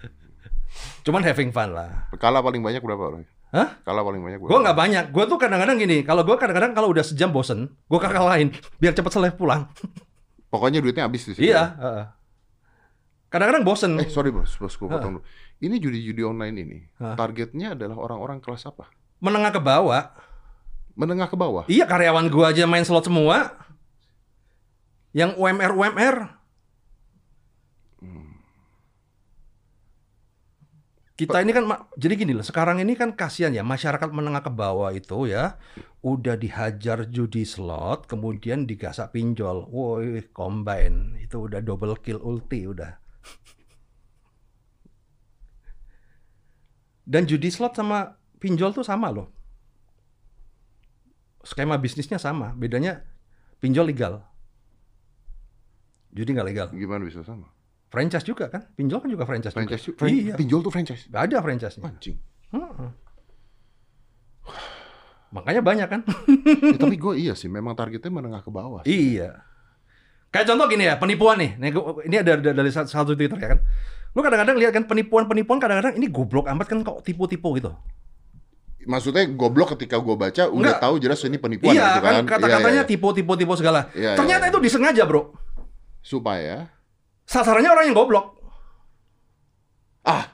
cuman having fun lah. Kalah paling banyak berapa orang? Hah? Kalah paling banyak gue. Gue nggak banyak. Gue tuh kadang-kadang gini. Kalau gue kadang-kadang kalau udah sejam bosen, gue kakak lain biar cepet selesai pulang. Pokoknya duitnya habis di situ. iya. ya? heeh. Kadang-kadang bosen. Eh sorry bos, bos gue potong dulu. Ini judi-judi online ini Hah? targetnya adalah orang-orang kelas apa? Menengah ke bawah. Menengah ke bawah. Iya karyawan gue aja main slot semua. Yang UMR UMR. Kita ini kan jadi gini loh. Sekarang ini kan kasihan ya masyarakat menengah ke bawah itu ya udah dihajar judi slot, kemudian digasak pinjol. Woi, combine itu udah double kill ulti udah. Dan judi slot sama pinjol tuh sama loh. Skema bisnisnya sama, bedanya pinjol legal. Judi nggak legal. Gimana bisa sama? Franchise juga kan? Pinjol kan juga franchise, Franchise juga. Fran- Iya, Pinjol tuh franchise. ada franchise-nya. Anjing. Makanya banyak kan? Ya, tapi gue iya sih, memang targetnya menengah ke bawah. sih. iya. Kayak contoh gini ya, penipuan nih. Ini ada dari satu satu Twitter ya kan. Lu kadang-kadang lihat kan penipuan-penipuan kadang-kadang ini goblok amat kan kok tipu-tipu gitu. Maksudnya goblok ketika gue baca udah Enggak. tahu jelas ini penipuan iya gitu kan, kan. kata-katanya Iya, iya. tipu-tipu-tipu segala. Iya, iya, Ternyata iya. itu disengaja, Bro. Supaya Sasarannya orang yang goblok. ah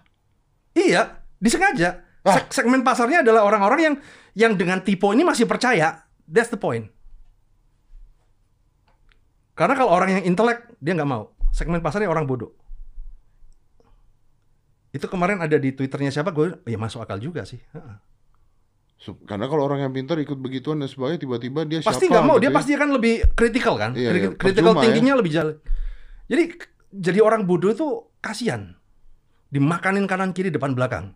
Iya, disengaja. Ah. Seg- segmen pasarnya adalah orang-orang yang yang dengan tipu ini masih percaya. That's the point. Karena kalau orang yang intelek dia nggak mau. Segmen pasarnya orang bodoh. Itu kemarin ada di twitternya siapa gue, ya masuk akal juga sih. Karena kalau orang yang pintar ikut begituan dan sebagainya tiba-tiba dia Pasti nggak mau, gitu dia ya. pasti akan lebih kritikal kan. Iya, iya. Kri- Critical Percuma ya. lebih jalan. Jadi jadi orang bodoh itu kasihan. Dimakanin kanan kiri depan belakang.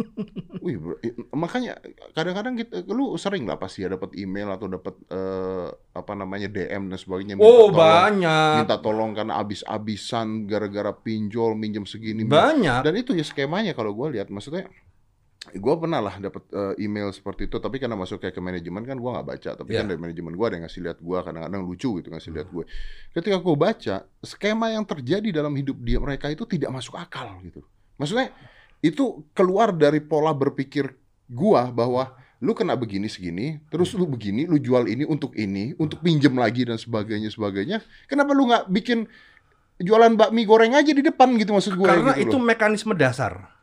Wih, bro, makanya kadang-kadang kita lu sering lah pasti ya dapat email atau dapat eh, apa namanya DM dan sebagainya minta Oh, tolong, banyak. minta tolong karena abis-abisan gara-gara pinjol minjem segini Banyak. dan itu ya skemanya kalau gue lihat maksudnya gue pernah lah dapat eh, email seperti itu tapi karena masuk kayak ke manajemen kan gue nggak baca tapi kan Iya. dari manajemen gue ada yang ngasih lihat gue kadang-kadang lucu gitu ngasih lihat gue ketika gue baca skema yang terjadi dalam hidup dia mereka itu tidak masuk akal gitu maksudnya itu keluar dari pola berpikir gua bahwa lu kena begini segini terus lu begini lu jual ini untuk ini untuk pinjem lagi dan sebagainya sebagainya kenapa lu nggak bikin jualan bakmi goreng aja di depan gitu maksud gue Karena gitu itu loh. mekanisme dasar.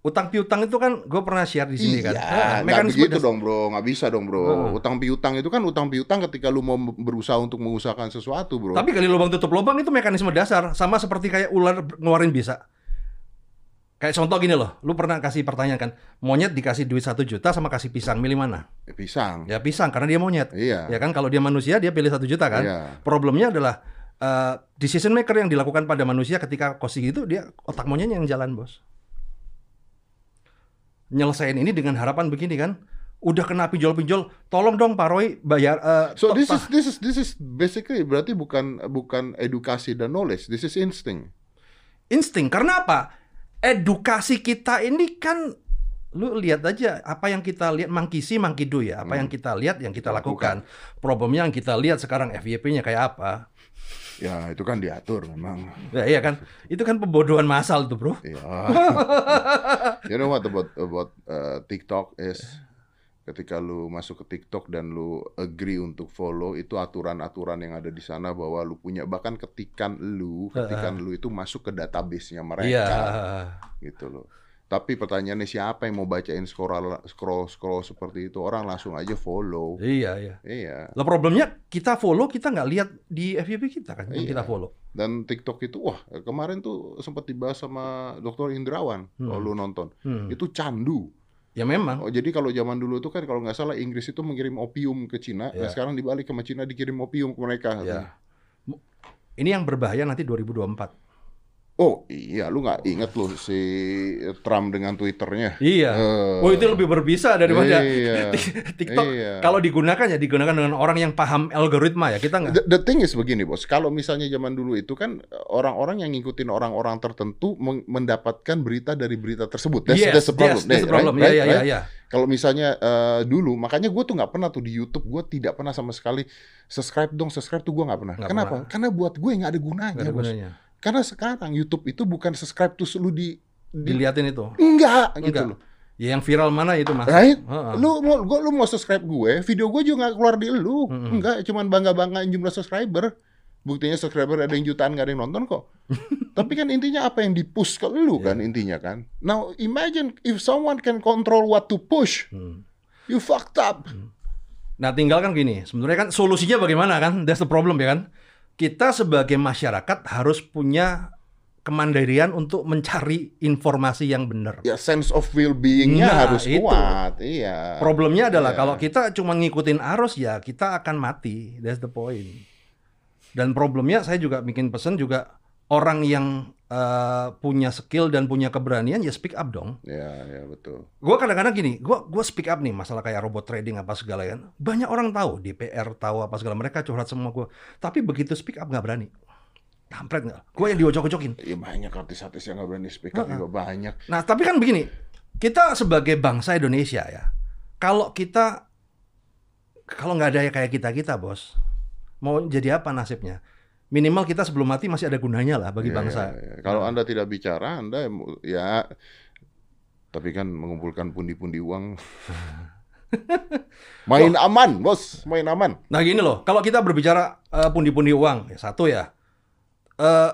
Utang piutang itu kan gue pernah share di sini kan. Iya, Ah, nggak begitu dasar. dong bro, nggak bisa dong bro. Heeh. Utang piutang itu kan utang piutang ketika lu mau berusaha untuk mengusahakan sesuatu bro. Tapi kali lubang tutup lubang itu mekanisme dasar, sama seperti kayak ular ngeluarin bisa. Kayak contoh gini loh, lu pernah kasih pertanyaan kan, monyet dikasih duit satu juta sama kasih pisang, milih mana? Eh, pisang. Ya pisang, karena dia monyet. Iya. Ya kan, kalau dia manusia dia pilih satu juta kan. Iya. Problemnya adalah eh, decision maker yang dilakukan pada manusia ketika kosi itu dia otak monyetnya yang jalan bos. Nyelesain ini dengan harapan begini kan, udah kena pinjol-pinjol, tolong dong Pak Roy bayar. eh, So this is this is this is basically berarti bukan bukan edukasi dan knowledge. This is instinct. insting. Karena apa? Edukasi kita ini kan lu lihat aja apa yang kita lihat mangkisi mangkidu ya. Apa yang kita lihat yang kita lakukan. Problemnya yang kita lihat sekarang FYP-nya kayak apa? Ya itu kan diatur memang. Ya iya kan. Itu kan pembodohan massal tuh, Bro. Ya. you know what about about uh, TikTok is ketika lu masuk ke TikTok dan lu agree untuk follow itu aturan-aturan yang ada di sana bahwa lu punya bahkan ketikan lu ketikan lu itu masuk ke database-nya mereka Iya. gitu loh. Tapi pertanyaannya siapa yang mau bacain scroll scroll scroll seperti itu orang langsung aja follow. Iya, iya. Iya. Lah problemnya kita follow kita nggak lihat di FYP kita kan Iya. kita follow. Dan TikTok itu wah kemarin tuh sempat dibahas sama Dr. Indrawan kalau lu nonton. Hmm. Itu candu. Ya memang. Oh, jadi kalau zaman dulu itu kan kalau nggak salah Inggris itu mengirim opium ke Cina, nah Ya. sekarang dibalik sama Cina dikirim opium ke mereka. Ya. Ini yang berbahaya nanti 2024. Oh iya, lu nggak inget lu si Trump dengan Twitternya? Iya. Eh, Oh itu lebih berbisa daripada Iya. TikTok. Iya. Kalau digunakan ya digunakan dengan orang yang paham algoritma ya. Kita nggak. The, the thing is begini bos, kalau misalnya zaman dulu itu kan orang-orang yang ngikutin orang-orang tertentu mendapatkan berita dari berita tersebut. That's, Yes, that's the problem. yes, that's the right? problem. Right? Iya, iya, Right? iya. Kalau misalnya eh, dulu, makanya gue tuh nggak pernah tuh di YouTube, gue tidak pernah sama sekali subscribe dong, subscribe tuh gue nggak pernah. Nggak Kenapa? pernah. Karena buat gue nggak ada gunanya. Nggak ada bos. Karena sekarang YouTube itu bukan subscribe terus lu di, di Diliatin itu. enggak gitu Enggak. loh. Ya yang viral mana itu mas? Right? Heeh. Lu mau gua, lu mau subscribe gue, video gue juga nggak keluar di lu. Mm-mm. Enggak, cuman bangga-banggain jumlah subscriber. Buktinya subscriber ada yang jutaan nggak ada yang nonton kok. Tapi kan intinya apa yang di-push ke lu kan intinya kan. Now imagine if someone can control what to push, Hmm. you fucked up. Nah tinggal kan gini, sebenarnya kan solusinya bagaimana kan? That's the problem ya kan? Kita sebagai masyarakat harus punya kemandirian untuk mencari informasi yang benar. Ya sense of well-beingnya Nah, harus itu. kuat. Iya. Problemnya adalah Iya. kalau kita cuma ngikutin arus ya kita akan mati. That's the point. Dan problemnya saya juga bikin pesan juga orang yang eh, punya skill dan punya keberanian ya speak up dong. Ya, ya betul. Gue kadang-kadang gini, gue gua speak up nih masalah kayak robot trading apa segala kan. Banyak orang tahu, DPR tahu apa segala mereka curhat semua gue. Tapi begitu speak up nggak berani. Kampret nggak? Gue yang diojok-ojokin. Ya banyak artis-artis yang nggak berani speak up juga banyak. Nah, tapi kan begini, kita sebagai bangsa Indonesia ya, kalau kita kalau nggak ada kayak kita kita bos, mau jadi apa nasibnya? Minimal kita sebelum mati masih ada gunanya lah bagi Ya, bangsa. ya, ya. Kalau anda tidak bicara, anda ya. Tapi kan mengumpulkan pundi-pundi uang. main aman, bos, main aman. Nah gini loh, kalau kita berbicara eh, pundi-pundi uang, ya, satu ya, eh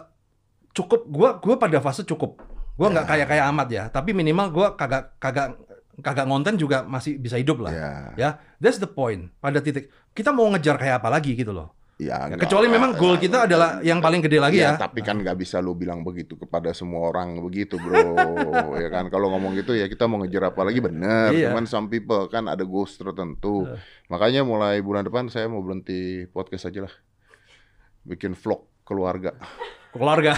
cukup. Gua gua pada fase cukup. Gua nggak kayak kayak amat ya, tapi minimal gua kagak kagak kagak ngonten juga masih bisa hidup lah. Ya, Ya, that's the point. Pada titik kita mau ngejar kayak apa lagi gitu loh. Ya. Ya, enggak kecuali memang goal ya. kita adalah yang paling gede lagi ya. tapi kan nggak bisa lu bilang begitu kepada semua orang begitu, bro. ya kan, kalau ngomong gitu ya kita mau ngejar apa lagi bener. Iya. Cuman some people kan ada goals tertentu. Eh. Makanya mulai bulan depan saya mau berhenti podcast aja lah. Bikin vlog keluarga. Keluarga.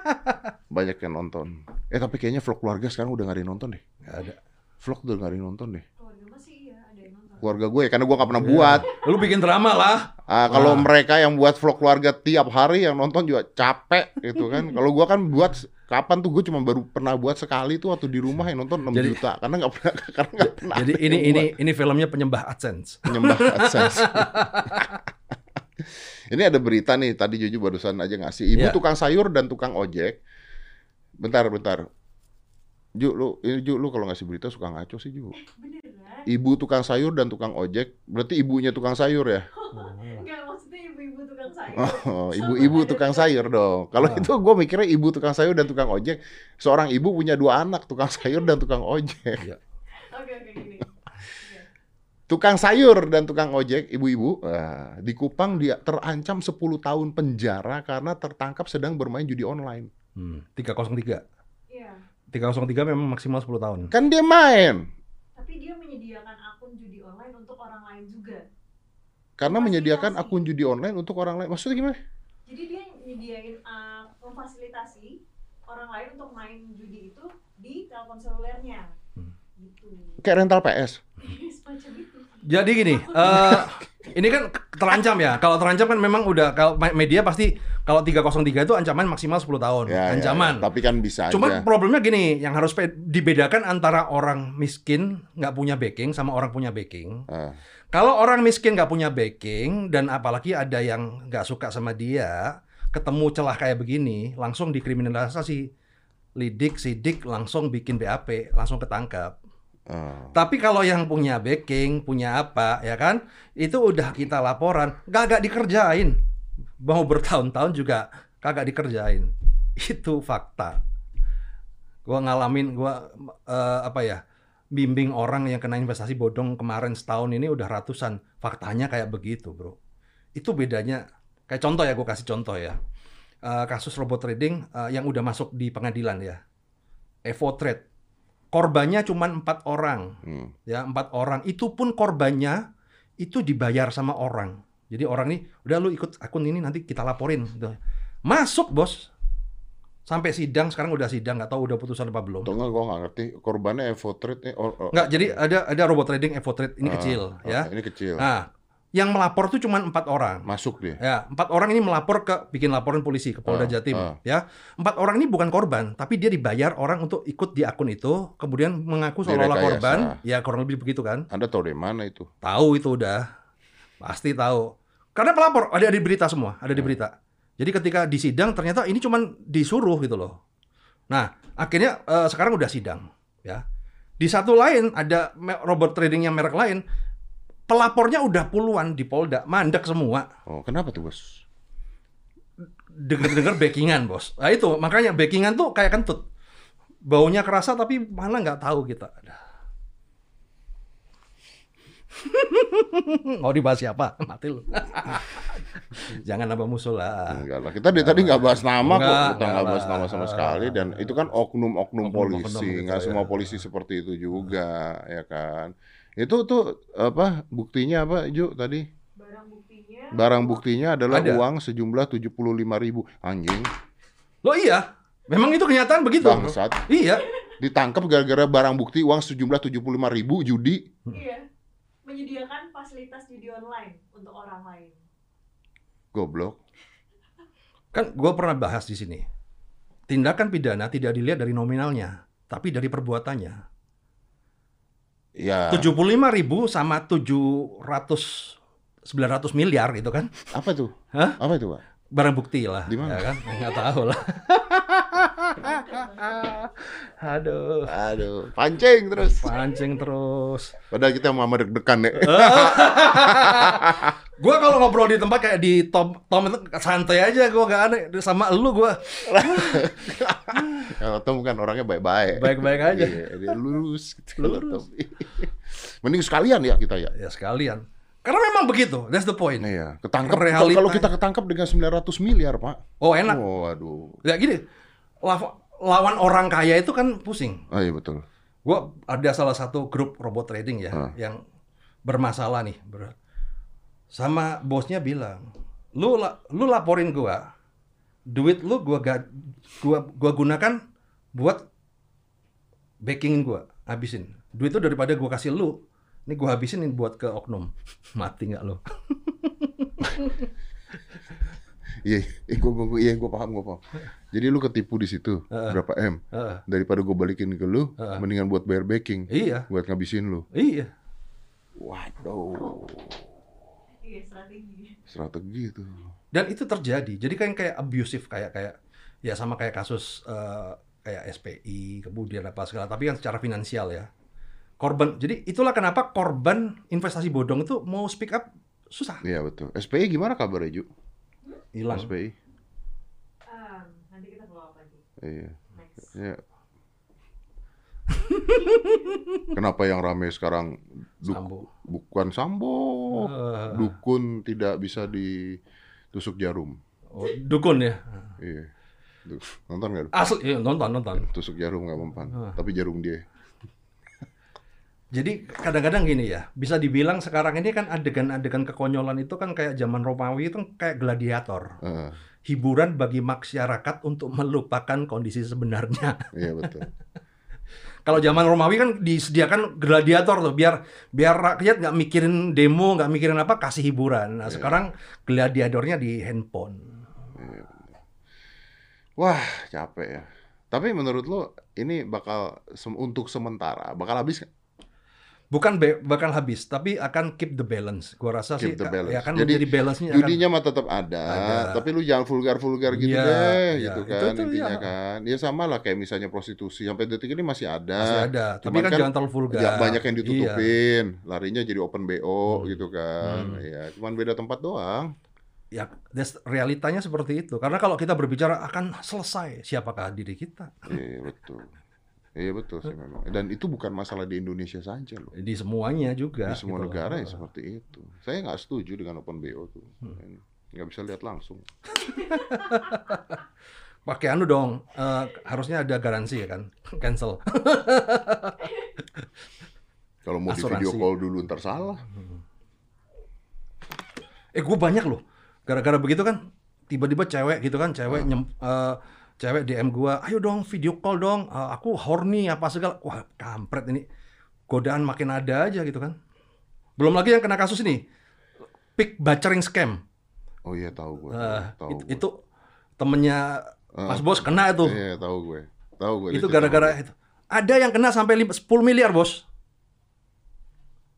Banyak yang nonton. Eh tapi kayaknya vlog keluarga sekarang udah gak ada yang nonton deh. Nggak ada. Vlog udah gak ada yang nonton deh. Keluarga masih iya ada yang nonton. Keluarga gue ya, karena gue gak pernah buat. Lu bikin drama lah. Ah, kalau Wah. mereka yang buat vlog keluarga tiap hari yang nonton juga capek gitu kan. kalau gue kan buat kapan tuh gue cuma baru pernah buat sekali tuh waktu di rumah yang nonton 6 Jadi- juta karena nggak pernah karena nggak pernah Jadi ada ini yang ini buat. ini filmnya penyembah AdSense. penyembah AdSense. Ini ada berita nih tadi Juju barusan aja ngasih. Ibu Iya. tukang sayur dan tukang ojek. Bentar, bentar. Ju, lu, ini Ju, lu kalau ngasih berita suka ngaco sih Ju. Beneran? Ibu tukang sayur dan tukang ojek, berarti ibunya tukang sayur ya? Ibu-ibu tukang sayur. Oh, ibu-ibu tukang sayur dong. Kalau Ah. itu gue mikirnya ibu tukang sayur dan tukang ojek. Seorang ibu punya dua anak, tukang sayur dan tukang ojek. Oke oke gini. Tukang sayur dan tukang ojek, ibu-ibu, ah, di Kupang dia terancam 10 tahun penjara karena tertangkap sedang bermain judi online. Hmm, 303. Iya. 303 memang maksimal 10 tahun. Kan dia main. Tapi dia menyediakan akun judi online untuk orang lain juga. Karena menyediakan akun judi online untuk orang lain. Maksudnya gimana? Jadi dia nyediain uh, memfasilitasi orang lain untuk main judi itu di telepon selulernya. Hmm. Gitu. Kayak rental PS. Jadi gini, eh ini kan terancam ya. Kalau terancam kan memang udah kalau me- media pasti kalau 303 itu ancaman maksimal 10 tahun. Ya, ya, ancaman. ya. Tapi kan bisa Cuman aja. problemnya gini, yang harus dibedakan antara orang miskin nggak punya backing sama orang punya backing. Ah, Kalau orang miskin nggak punya backing dan apalagi ada yang nggak suka sama dia, ketemu celah kayak begini, langsung dikriminalisasi. Lidik, sidik, langsung bikin BAP, langsung ketangkap. ah. Tapi kalau yang punya backing, punya apa, ya kan? Itu udah kita laporan, kagak dikerjain. Mau bertahun-tahun juga kagak dikerjain. Itu fakta. Gua ngalamin, gua eh, apa ya? Bimbing orang yang kena investasi bodong kemarin setahun ini udah ratusan. Faktanya kayak begitu, bro. Itu bedanya. Kayak contoh ya, gue kasih contoh ya. Eh, kasus robot trading eh, yang udah masuk di pengadilan ya. Evo Trade. Korbannya cuma empat orang Hmm. ya empat orang itu pun korbannya itu dibayar sama orang jadi orang nih udah lu ikut akun ini nanti kita laporin gitu. masuk bos sampai sidang sekarang udah sidang nggak tahu udah putusan apa belum Atau enggak gue nggak ngerti. Korbannya Evo Trade nih. Oh, oh. nggak jadi ada ada robot trading Evo Trade ini Ah, kecil oh, ya Ini kecil. nah yang melapor tuh cuma empat orang Masuk dia. Ya, empat orang ini melapor ke bikin laporan polisi ke Ah, Polda Jatim. ah. Ya, empat orang ini bukan korban, tapi dia dibayar orang untuk ikut di akun itu, kemudian mengaku seolah-olah korban. Ya, kurang lebih begitu kan? Anda tahu dari mana itu? Tahu itu udah, pasti tahu. Karena pelapor ada di berita semua, ada di berita. Jadi ketika di sidang ternyata ini cuman disuruh gitu loh. Nah, akhirnya eh, sekarang udah sidang, ya. Di satu lain ada robot trading yang merek lain, pelapornya udah puluhan di Polda, mandek semua. Oh, kenapa tuh, Bos? Dengar-dengar backingan, Bos. Nah itu, makanya backingan tuh kayak kentut. Baunya kerasa tapi mana nggak tahu kita. Mau dibahas siapa? Mati lu. Jangan nambah musuh lah. Enggak lah. Kita dari tadi nggak bahas nama kok. Enggak, Kita enggak nggak bahas nama sama sekali. Dan itu kan oknum-oknum polisi. gitu Nggak ya. semua polisi seperti itu juga, ya kan. Itu tuh apa buktinya apa, Ju tadi? Barang buktinya Barang buktinya adalah Ada. uang sejumlah 75.000 ribu. Anjing, Lo iya, memang itu kenyataan begitu. bangsat. Iya. Ditangkap gara-gara barang bukti uang sejumlah 75.000 ribu judi. iya menyediakan fasilitas judi online untuk orang lain. Goblok. Kan gue pernah bahas di sini. Tindakan pidana tidak dilihat dari nominalnya, tapi dari perbuatannya. Ya, 75 ribu sama 700 900 miliar gitu kan apa tuh? Hah? Apa itu, Pak? barang bukti lah Di mana? ya kan nggak tahu lah aduh Aduh, pancing terus. pancing terus Padahal kita mau deg-degan ya. Gua kalau ngobrol di tempat kayak di Tom Tom itu santai aja gua gak aneh sama lu gua Kalau Tom kan orangnya baik-baik. baik-baik aja Iya, dia lurus gitu Lurus. Mending sekalian ya kita ya. ya sekalian karena memang begitu that's the point Iya, ketangkep kalau Realita. kalau kita ketangkep dengan 900 miliar, Pak. oh enak Oh, aduh. ya gini lawan orang kaya itu kan pusing Oh iya betul. Gua ada salah satu grup robot trading ya Ah. yang bermasalah nih. Ber- sama bosnya bilang, "Lu la- lu laporin gua. Duit lu gua ga, gua gua gunakan buat backingin gua, habisin. Duit itu daripada gua kasih lu, ini gua habisin buat ke oknum. Mati nggak lu? Iya, eh, gua, gua, gua- iya, gua paham, gua paham. Jadi lu ketipu di situ Heeh. berapa m? Heeh. Daripada gua balikin ke lu, Heeh. mendingan buat bayar backing, iya, buat ngabisin lu. iya. Waduh, Iya strategi. strategi itu. Dan itu terjadi. Jadi kan kayak abusive kayak kayak ya sama kayak kasus eh, kayak SPI kemudian apa segala tapi kan secara finansial ya. Korban. Jadi itulah kenapa korban investasi bodong itu mau speak up susah. Iya betul. SPI gimana kabarnya, Ju? Hilang. SPI. Um, nanti kita follow up lagi. Iya. Next. Iya. Kenapa yang rame sekarang duk- Sambo. bukan sambo, Eh, dukun tidak bisa ditusuk jarum. oh, dukun ya. Iya. Nonton nggak? Asli iya, nonton nonton. Tusuk jarum nggak mempan, Ah. tapi jarum dia. Jadi kadang-kadang gini ya, bisa dibilang sekarang ini kan adegan-adegan kekonyolan itu kan kayak zaman Romawi itu kan kayak gladiator. Heeh, Hiburan bagi masyarakat untuk melupakan kondisi sebenarnya. iya betul. Kalau zaman Romawi kan disediakan gladiator tuh biar biar rakyat nggak mikirin demo, nggak mikirin apa, kasih hiburan. Nah, Iya. sekarang gladiatornya di handphone. Wah, capek ya. Tapi menurut lo ini bakal untuk sementara bakal habis? Bukan be- bakal habis, tapi akan keep the balance. Gua rasa sih Keep the balance. ya kan Jadi, menjadi balance-nya akan Judinya mah tetap ada, Ada. tapi lu jangan vulgar-vulgar gitu Iya, deh, iya. gitu Itu kan tuh, intinya iya. kan. Ya sama lah kayak misalnya prostitusi sampai detik ini masih ada. masih ada. Tapi Cuman kan, kan jangan terlalu vulgar. Ya, banyak yang Iya. ditutupin, larinya jadi open BO Hmm. gitu kan. Hmm. Ya, cuman beda tempat doang. Ya, that's- realitanya seperti itu. Karena kalau kita berbicara akan selesai, siapakah diri kita? Iya betul. Iya betul sih memang. Dan itu bukan masalah di Indonesia saja loh. Di semuanya juga. Di semua gitu loh. negara ya seperti itu. Saya nggak setuju dengan open BO tuh. Hmm. Nggak bisa lihat langsung. Pakai anu dong, eh, harusnya ada garansi ya kan, cancel. Kalau mau di Asuransi. video call dulu ntar salah. Eh gue banyak loh, gara-gara begitu kan, tiba-tiba cewek gitu kan, cewek Hmm. nyem, eh, cewek DM gua, ayo dong video call dong, Eh, aku horny apa segala, wah kampret ini, godaan makin ada aja gitu kan. Belum lagi yang kena kasus ini, pick butchering scam, Oh iya tahu gue. Eh, tahu it- gue. itu temennya Eh, Mas Bos kena itu, Iya tahu gue. Tahu gue. itu gara-gara itu. Ada yang kena sampai lim- 10 miliar bos,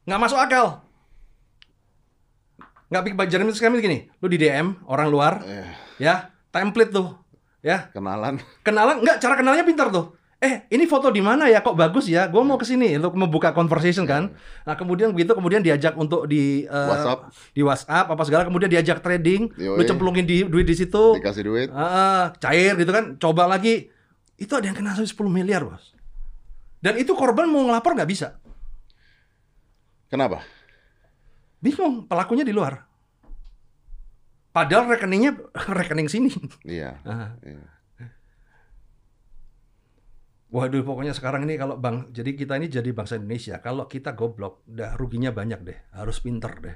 nggak masuk akal. Nggak pick butchering scam itu gini, lu di DM orang luar. Eh, ya template tuh ya. Kenalan. kenalan nggak cara kenalnya pintar tuh. Eh ini foto di mana ya? Kok bagus ya? Gue mau ke sini untuk membuka conversation kan. Nah kemudian begitu kemudian diajak untuk di eh, WhatsApp. di WhatsApp apa segala kemudian diajak trading lu Yoi. cemplungin di duit di situ. Dikasih duit. Ah, cair gitu kan. Coba lagi. Itu ada yang kena sampai 10 miliar bos. Dan itu korban mau ngelapor nggak bisa? Kenapa? bingung pelakunya di luar padahal rekeningnya rekening sini Iya. Ah. iya. Waduh, pokoknya sekarang ini kalau bang, jadi kita ini jadi bangsa Indonesia. Kalau kita goblok, udah ruginya banyak deh. Harus pinter deh.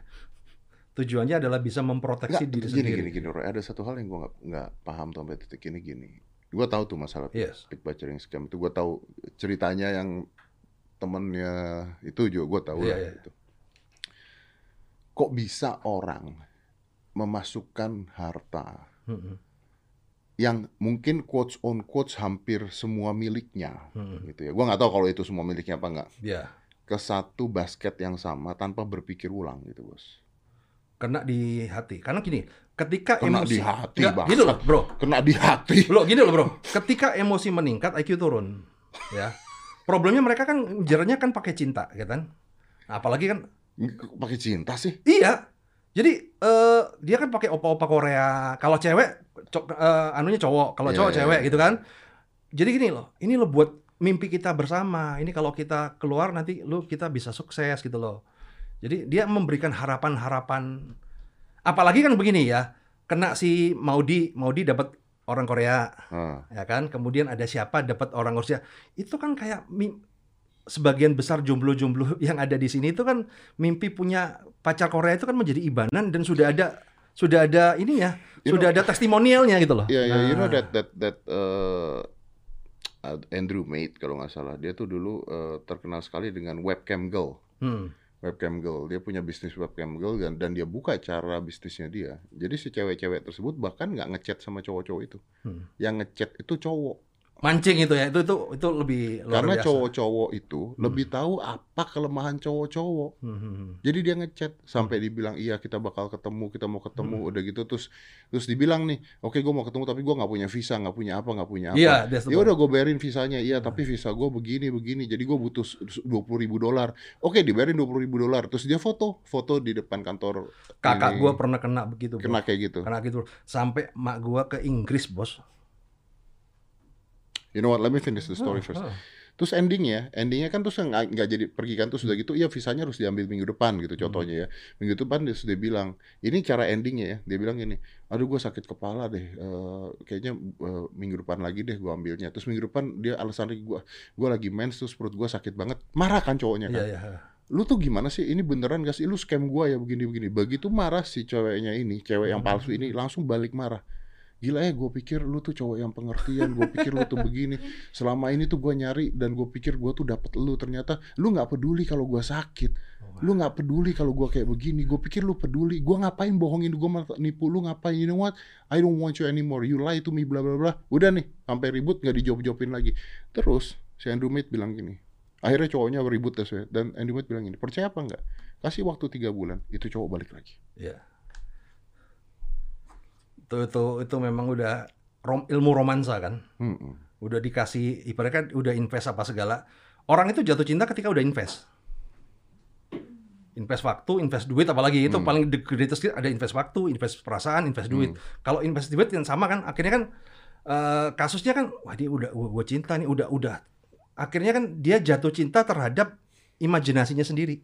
Tujuannya adalah bisa memproteksi Nggak, diri gini, sendiri. gini, gini, Roy. Ada satu hal yang gue nggak nggak paham tuh sampai titik ini gini. Gue tahu tuh masalah Yes. pick butchering scam itu. Gue tahu ceritanya yang temennya itu juga gue tahu Iya, lah iya. itu. Kok bisa orang memasukkan harta Mm-mm. yang mungkin quotes on quotes hampir semua miliknya Mm-mm. gitu ya. Gue nggak tahu kalau itu semua miliknya apa nggak Ya, ke satu basket yang sama tanpa berpikir ulang gitu bos. kena di hati. Karena gini, ketika Kena emosi, di hati, gini loh, bro. Kena di hati. Lo gini loh, bro. Ketika emosi meningkat, IQ turun. Ya. Problemnya mereka kan jernya kan pakai cinta, ya kan? Apalagi kan Pakai cinta sih. Iya. Jadi eh dia kan pakai opa-opa Korea. Kalau cewek co- eh, anunya cowok, kalau Iya, cowok iya, cewek iya. gitu kan. Jadi gini loh, ini lo buat mimpi kita bersama. Ini kalau kita keluar nanti lu kita bisa sukses gitu loh. Jadi dia memberikan harapan-harapan. Apalagi kan begini ya, kena si Maudi, Maudi dapat orang Korea, Ah, ya kan? Kemudian ada siapa dapat orang Rusia. Itu kan kayak mi- sebagian besar jomblo-jomblo yang ada di sini itu kan mimpi punya pacar Korea itu kan menjadi ibanan dan sudah ada sudah ada ininya, You sudah ada testimonialnya gitu loh. Iya, yeah, you know Nah, that that that uh, uh, Andrew Mate kalau nggak salah, dia tuh dulu uh, terkenal sekali dengan webcam girl. hmm, Webcam girl, dia punya bisnis webcam girl dan, dan dia buka cara bisnisnya dia. Jadi si cewek-cewek tersebut bahkan nggak ngechat sama cowok-cowok itu. Hmm. Yang ngechat itu cowok. Mancing itu ya, itu itu itu lebih luar Karena cowok-cowok itu lebih tahu apa kelemahan cowok-cowok. Hmm, hmm, hmm. Jadi dia ngechat sampai dibilang iya kita bakal ketemu, kita mau ketemu, udah gitu terus terus dibilang nih, oke gue mau ketemu tapi gue nggak punya visa, nggak punya apa, nggak punya apa. Iya, the Ya udah gue bayarin visanya, iya tapi visa gue begini begini, jadi gue butuh dua puluh ribu dolar. Oke dibayarin dua puluh ribu dolar, terus dia foto, foto di depan kantor. Kakak gua pernah kena begitu. bro. kena kayak gitu. Kena gitu. Sampai mak gua ke Inggris, Bos. You know what? Let me finish the story first. Ah, ah. Terus endingnya, endingnya kan terus nggak jadi pergi kan terus udah gitu, iya visanya harus diambil minggu depan gitu contohnya ya. Minggu depan dia sudah bilang, ini cara endingnya ya. Dia bilang gini, aduh gue sakit kepala deh, eh, kayaknya eh, minggu depan lagi deh gue ambilnya. Terus minggu depan dia alasan lagi gue, gue lagi mens terus perut gue sakit banget. Marah kan cowoknya kan. Iya, iya. Lu tuh gimana sih? Ini beneran gak sih? Lu scam gue ya begini-begini. Begitu marah si ceweknya ini, cewek yang palsu ini langsung balik marah. Gila ya, gue pikir lu tuh cowok yang pengertian, gue pikir lu tuh begini. Selama ini tuh gue nyari dan gue pikir gue tuh dapet lu. Ternyata lu nggak peduli kalau gue sakit. Lu nggak peduli kalau gue kayak begini. Gue pikir lu peduli. Gue ngapain bohongin gue nipu lu ngapain? You know what? I don't want you anymore. You lie to me bla bla bla. Udah nih, sampai ribut nggak dijawab-jawabin lagi. Terus si Andrew Mate bilang gini. Akhirnya cowoknya ribut tes ya. Dan Andrew Mate bilang gini, percaya apa nggak? Kasih waktu tiga bulan, itu cowok balik lagi. Iya. Itu itu itu memang udah rom- ilmu romansa kan. Mm-mm. Udah dikasih ibaratnya kan udah invest apa segala. Orang itu jatuh cinta ketika udah invest. Invest waktu, invest duit apalagi itu Hmm. paling the greatest ada invest waktu, invest perasaan, invest duit. Hmm. Kalau invest duit yang sama kan akhirnya kan eh, kasusnya kan wah dia udah gue cinta nih udah udah akhirnya kan dia jatuh cinta terhadap imajinasinya sendiri.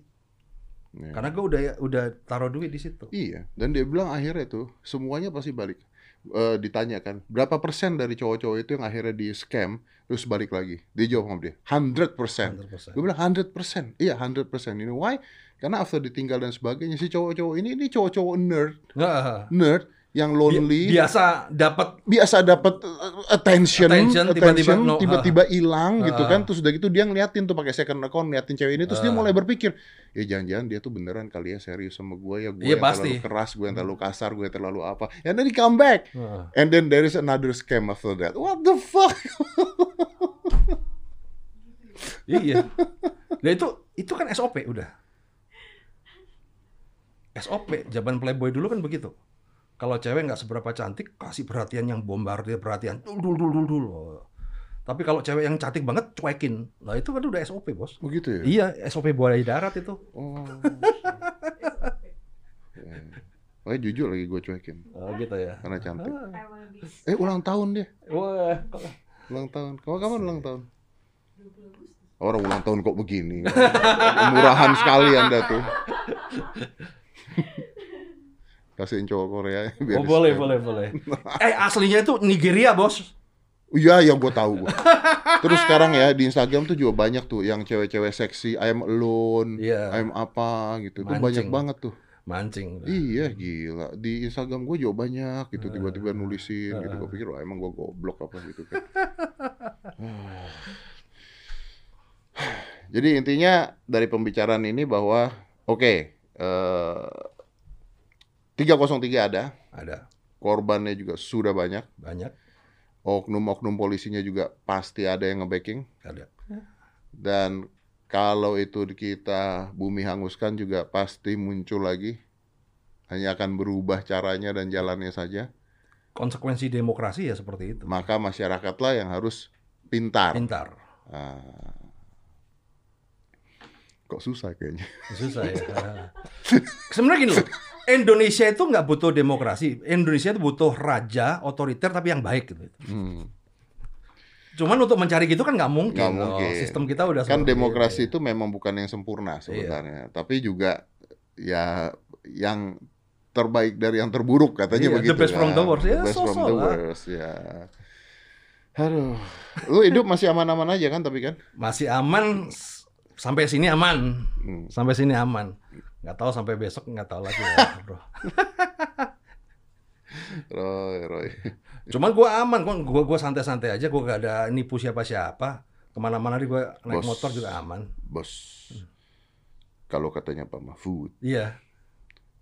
Ya. Karena gue udah udah taruh duit di situ. Iya, dan dia bilang akhirnya tuh semuanya pasti balik. Eh, ditanyakan berapa persen dari cowok-cowok itu yang akhirnya di scam terus balik lagi. Dia jawab sama dia 100%. 100%. Gue bilang 100%. Iya 100%. You know why? Karena after ditinggal dan sebagainya si cowok-cowok ini ini cowok-cowok nerd, Nggak, nerd yang lonely, Bi- biasa dapat biasa dapat uh, attention, Attention, tiba-tiba no- tiba-tiba hilang gitu Ah. kan. Terus udah gitu dia ngeliatin tuh pakai second account ngeliatin cewek ini terus dia Ah. mulai berpikir, ya jangan-jangan dia tuh beneran kali ya serius sama gue ya gue Iya, yang pasti. terlalu keras, gue yang terlalu kasar, gue yang terlalu apa. And then he come back. Nah, And then there is another scam after that. What the fuck? iya. Nah itu itu kan SOP udah. SOP zaman Playboy dulu kan begitu. Kalau cewek nggak seberapa cantik kasih perhatian yang bombardir perhatian dul dul dul dul dul. Tapi kalau cewek yang cantik banget cuekin. Lah itu kan udah SOP, Bos. Begitu ya? Iya, SOP buaya darat itu. Oh. Oh, jujur lagi gue cuekin Oh gitu ya. karena cantik. Be Eh ulang tahun dia, Wah, ulang tahun. Kamu kapan ulang tahun? 20 Agustus. Orang ulang tahun kok begini. Murahan sekali Anda tuh. Kasihin cowok Korea biar oh, boleh, boleh, boleh. Eh aslinya itu Nigeria, Bos. Iya, yang gue tahu gua. Terus sekarang ya di Instagram tuh juga banyak tuh yang cewek-cewek seksi, I'm alone, Iya. I'm apa gitu. Itu banyak banget tuh. Mancing. Iya gila di Instagram gue juga banyak gitu Eh. tiba-tiba nulisin gitu gue pikir wah emang gue goblok apa gitu kan. Jadi intinya dari pembicaraan ini bahwa oke eh 303 ada Ada korbannya juga sudah banyak banyak, oknum-oknum polisinya juga pasti ada yang nge-backing ada. dan kalau itu kita bumi hanguskan juga pasti muncul lagi hanya akan berubah caranya dan jalannya saja Konsekuensi demokrasi ya seperti itu. maka masyarakatlah yang harus pintar. Pintar. Ah. kok susah kayaknya. Susah ya. Sebenarnya gini loh, Indonesia itu nggak butuh demokrasi. Indonesia itu butuh raja otoriter tapi yang baik gitu. Hmm. Cuman untuk mencari gitu kan nggak mungkin. Nggak loh. mungkin. Sistem kita udah Kan demokrasi ini. itu memang bukan yang sempurna sebenarnya, tapi juga ya yang terbaik dari yang terburuk katanya Iya, begitu. the best from the kan. worst. The Ya, best from so-so the lah. worst ya. Aduh, lu hidup masih aman-aman aja kan tapi kan? masih aman sampai sini aman. Hmm. Sampai sini aman. Nggak tahu sampai besok nggak tahu lagi ya, bro. Roy, Roy. Cuman gua aman, gua gua, gua santai-santai aja, gua gak ada nipu siapa-siapa. Ke mana-mana di gua naik Bos. motor juga aman. Bos. Kalau katanya Pak Mahfud, Iya,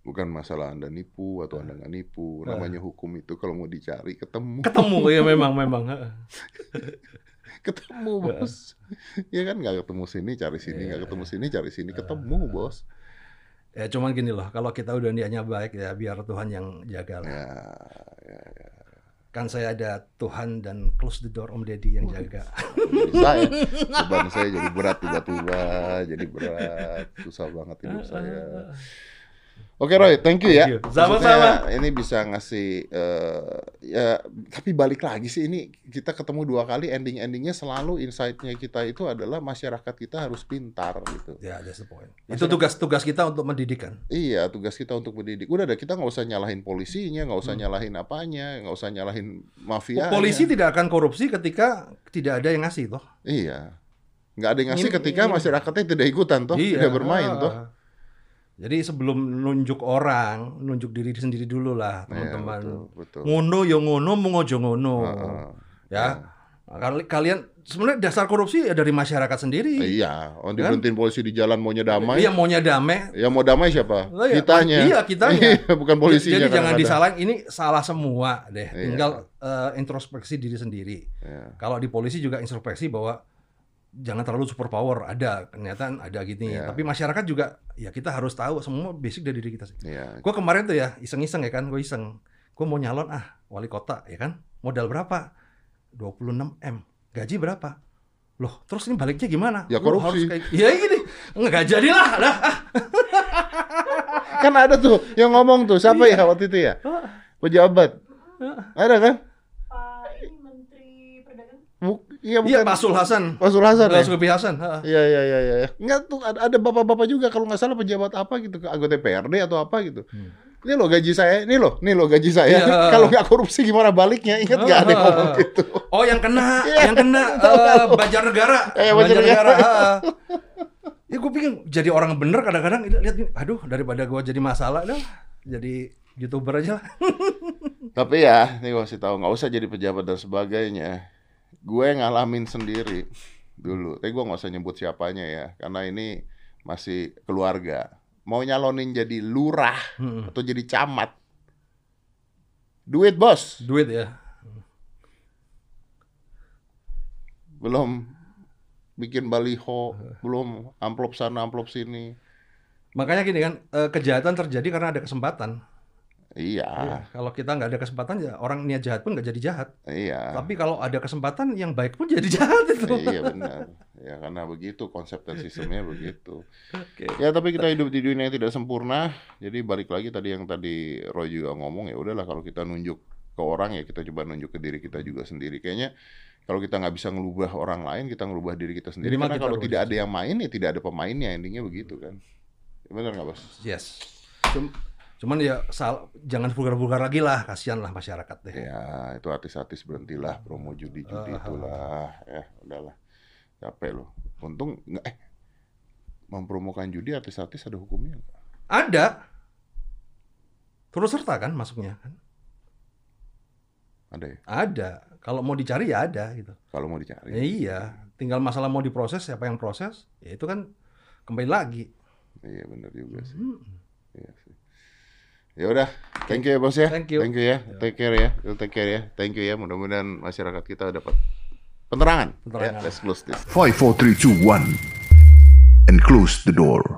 bukan masalah Anda nipu atau Anda nggak nipu. Namanya hukum itu kalau mau dicari ketemu. ketemu ya memang memang. ketemu bos ya kan nggak ketemu sini cari sini nggak ketemu sini cari sini ketemu bos Ya cuman gini loh, kalau kita udah niatnya baik ya biar Tuhan yang jaga lah. ya, ya, ya. Kan saya ada Tuhan dan close the door Om Deddy yang jaga. bisa ya beban saya jadi berat tiba-tiba jadi berat susah banget hidup saya Oke Roy, thank you ya. Sama-sama. Ini bisa ngasih eh, ya, tapi balik lagi sih ini kita ketemu dua kali ending-endingnya selalu insight-nya kita itu adalah masyarakat kita harus pintar gitu. Ya, that's the point. Itu tugas-tugas kita untuk mendidik kan. Iya, tugas kita untuk mendidik. Udah deh, kita nggak usah nyalahin polisinya, nggak Hmm. usah nyalahin apanya, nggak usah nyalahin mafia. Polisi tidak akan korupsi ketika tidak ada yang ngasih toh. Iya. Nggak ada yang ngasih Ini- ketika ini- masyarakatnya tidak ikutan toh, Iya. tidak bermain Ah. toh. Jadi sebelum nunjuk orang, nunjuk diri sendiri dulu lah, Iya, teman-teman. betul, betul. ngono yo ngono, mau ngojo ngono. Heeh. Ya. Kali- Kalian sebenarnya dasar korupsi ya dari masyarakat sendiri. Iya, oh diberhentiin polisi di jalan maunya damai. Iya maunya damai. Ya mau damai siapa? Lah ya, Kitanya. Iya, kitanya. Iya, bukan polisinya. Jadi jangan disalahin ini salah semua deh. Iya. Tinggal eh, introspeksi diri sendiri. Iya. Kalau di polisi juga introspeksi bahwa jangan terlalu super power. Ada kenyataan ada gini. Iya. Tapi masyarakat juga ya kita harus tahu semua basic dari diri kita sih. Iya. Gue kemarin tuh ya iseng-iseng ya kan, gue iseng. Gue mau nyalon ah wali kota ya kan. Modal berapa? 26 m. Gaji berapa? Loh, terus ini baliknya gimana? Ya, Lu korupsi. harus kayak, ya gini. Enggak jadilah. Dah. ah. Kan ada tuh yang ngomong tuh, siapa ya waktu itu ya? Pejabat. Ada kan? Pak ini Menteri Perdagangan. Buk- iya Iya, bukan. Pak Sul Hasan. Pak Sul Hasan ya? Pak Zulkifli Hasan. ha. Iya iya iya iya. Enggak tuh ada, ada bapak-bapak juga kalau nggak salah pejabat apa gitu, anggota DPRD atau apa gitu. Hmm. Ini loh gaji saya, ini loh, ini loh gaji saya. Iya. kalau nggak korupsi gimana baliknya? Ingat nggak ada yang ngomong gitu? Oh, yang kena, Iya. yang kena eh, Banjarnegara. Eh, Banjarnegara. ha. Ya gue pikir jadi orang bener kadang-kadang lihat ini, aduh daripada gue jadi masalah dah, jadi youtuber aja lah. Tapi ya, nih gue kasih tahu nggak usah jadi pejabat dan sebagainya. Gue ngalamin sendiri dulu. Tapi gue nggak usah nyebut siapanya ya, karena ini masih keluarga. Mau nyalonin jadi lurah Hmm. atau jadi camat, duit bos. Duit ya. belum bikin baliho, belum amplop sana amplop sini. Makanya gini kan, eh, kejahatan terjadi karena ada kesempatan. Iya, Iya, Kalau kita nggak ada kesempatan ya orang niat jahat pun nggak jadi jahat. iya. Tapi kalau ada kesempatan yang baik pun jadi jahat itu. Iya benar. Ya karena begitu konsep dan sistemnya begitu. Oke. Ya tapi kita hidup di dunia yang tidak sempurna. Jadi balik lagi tadi yang tadi Roy juga ngomong ya udahlah kalau kita nunjuk ke orang ya kita coba nunjuk ke diri kita juga sendiri. Kayaknya kalau kita nggak bisa ngelubah orang lain, kita ngelubah diri kita sendiri. Minimal Karena kita kalau tidak ada yang main ya tidak ada pemainnya. Endingnya begitu kan. Ya, benar nggak bos? Yes. Cuman ya sal- jangan vulgar-vulgar lagi lah, kasihan lah masyarakat deh. Ya itu artis-artis berhentilah promo judi-judi Ah. itulah. Ya udahlah. Capek loh. Untung nggak eh mempromokan judi artis-artis ada hukumnya nggak? Ada. Turut serta kan masuknya kan? Ada ya? Ada. Kalau mau dicari ya ada gitu. Kalau mau dicari. Ya iya, tinggal masalah mau diproses siapa yang proses, ya itu kan kembali lagi. Iya benar juga sih. Hmm. Iya sih. Ya udah, thank you ya bos ya. Thank you. Thank you ya. Take care ya. You take care ya. Thank you ya. Mudah-mudahan masyarakat kita dapat penerangan. Penerangan. Ya, let's close this. 5, 4, 3, 2, 1. And close the door.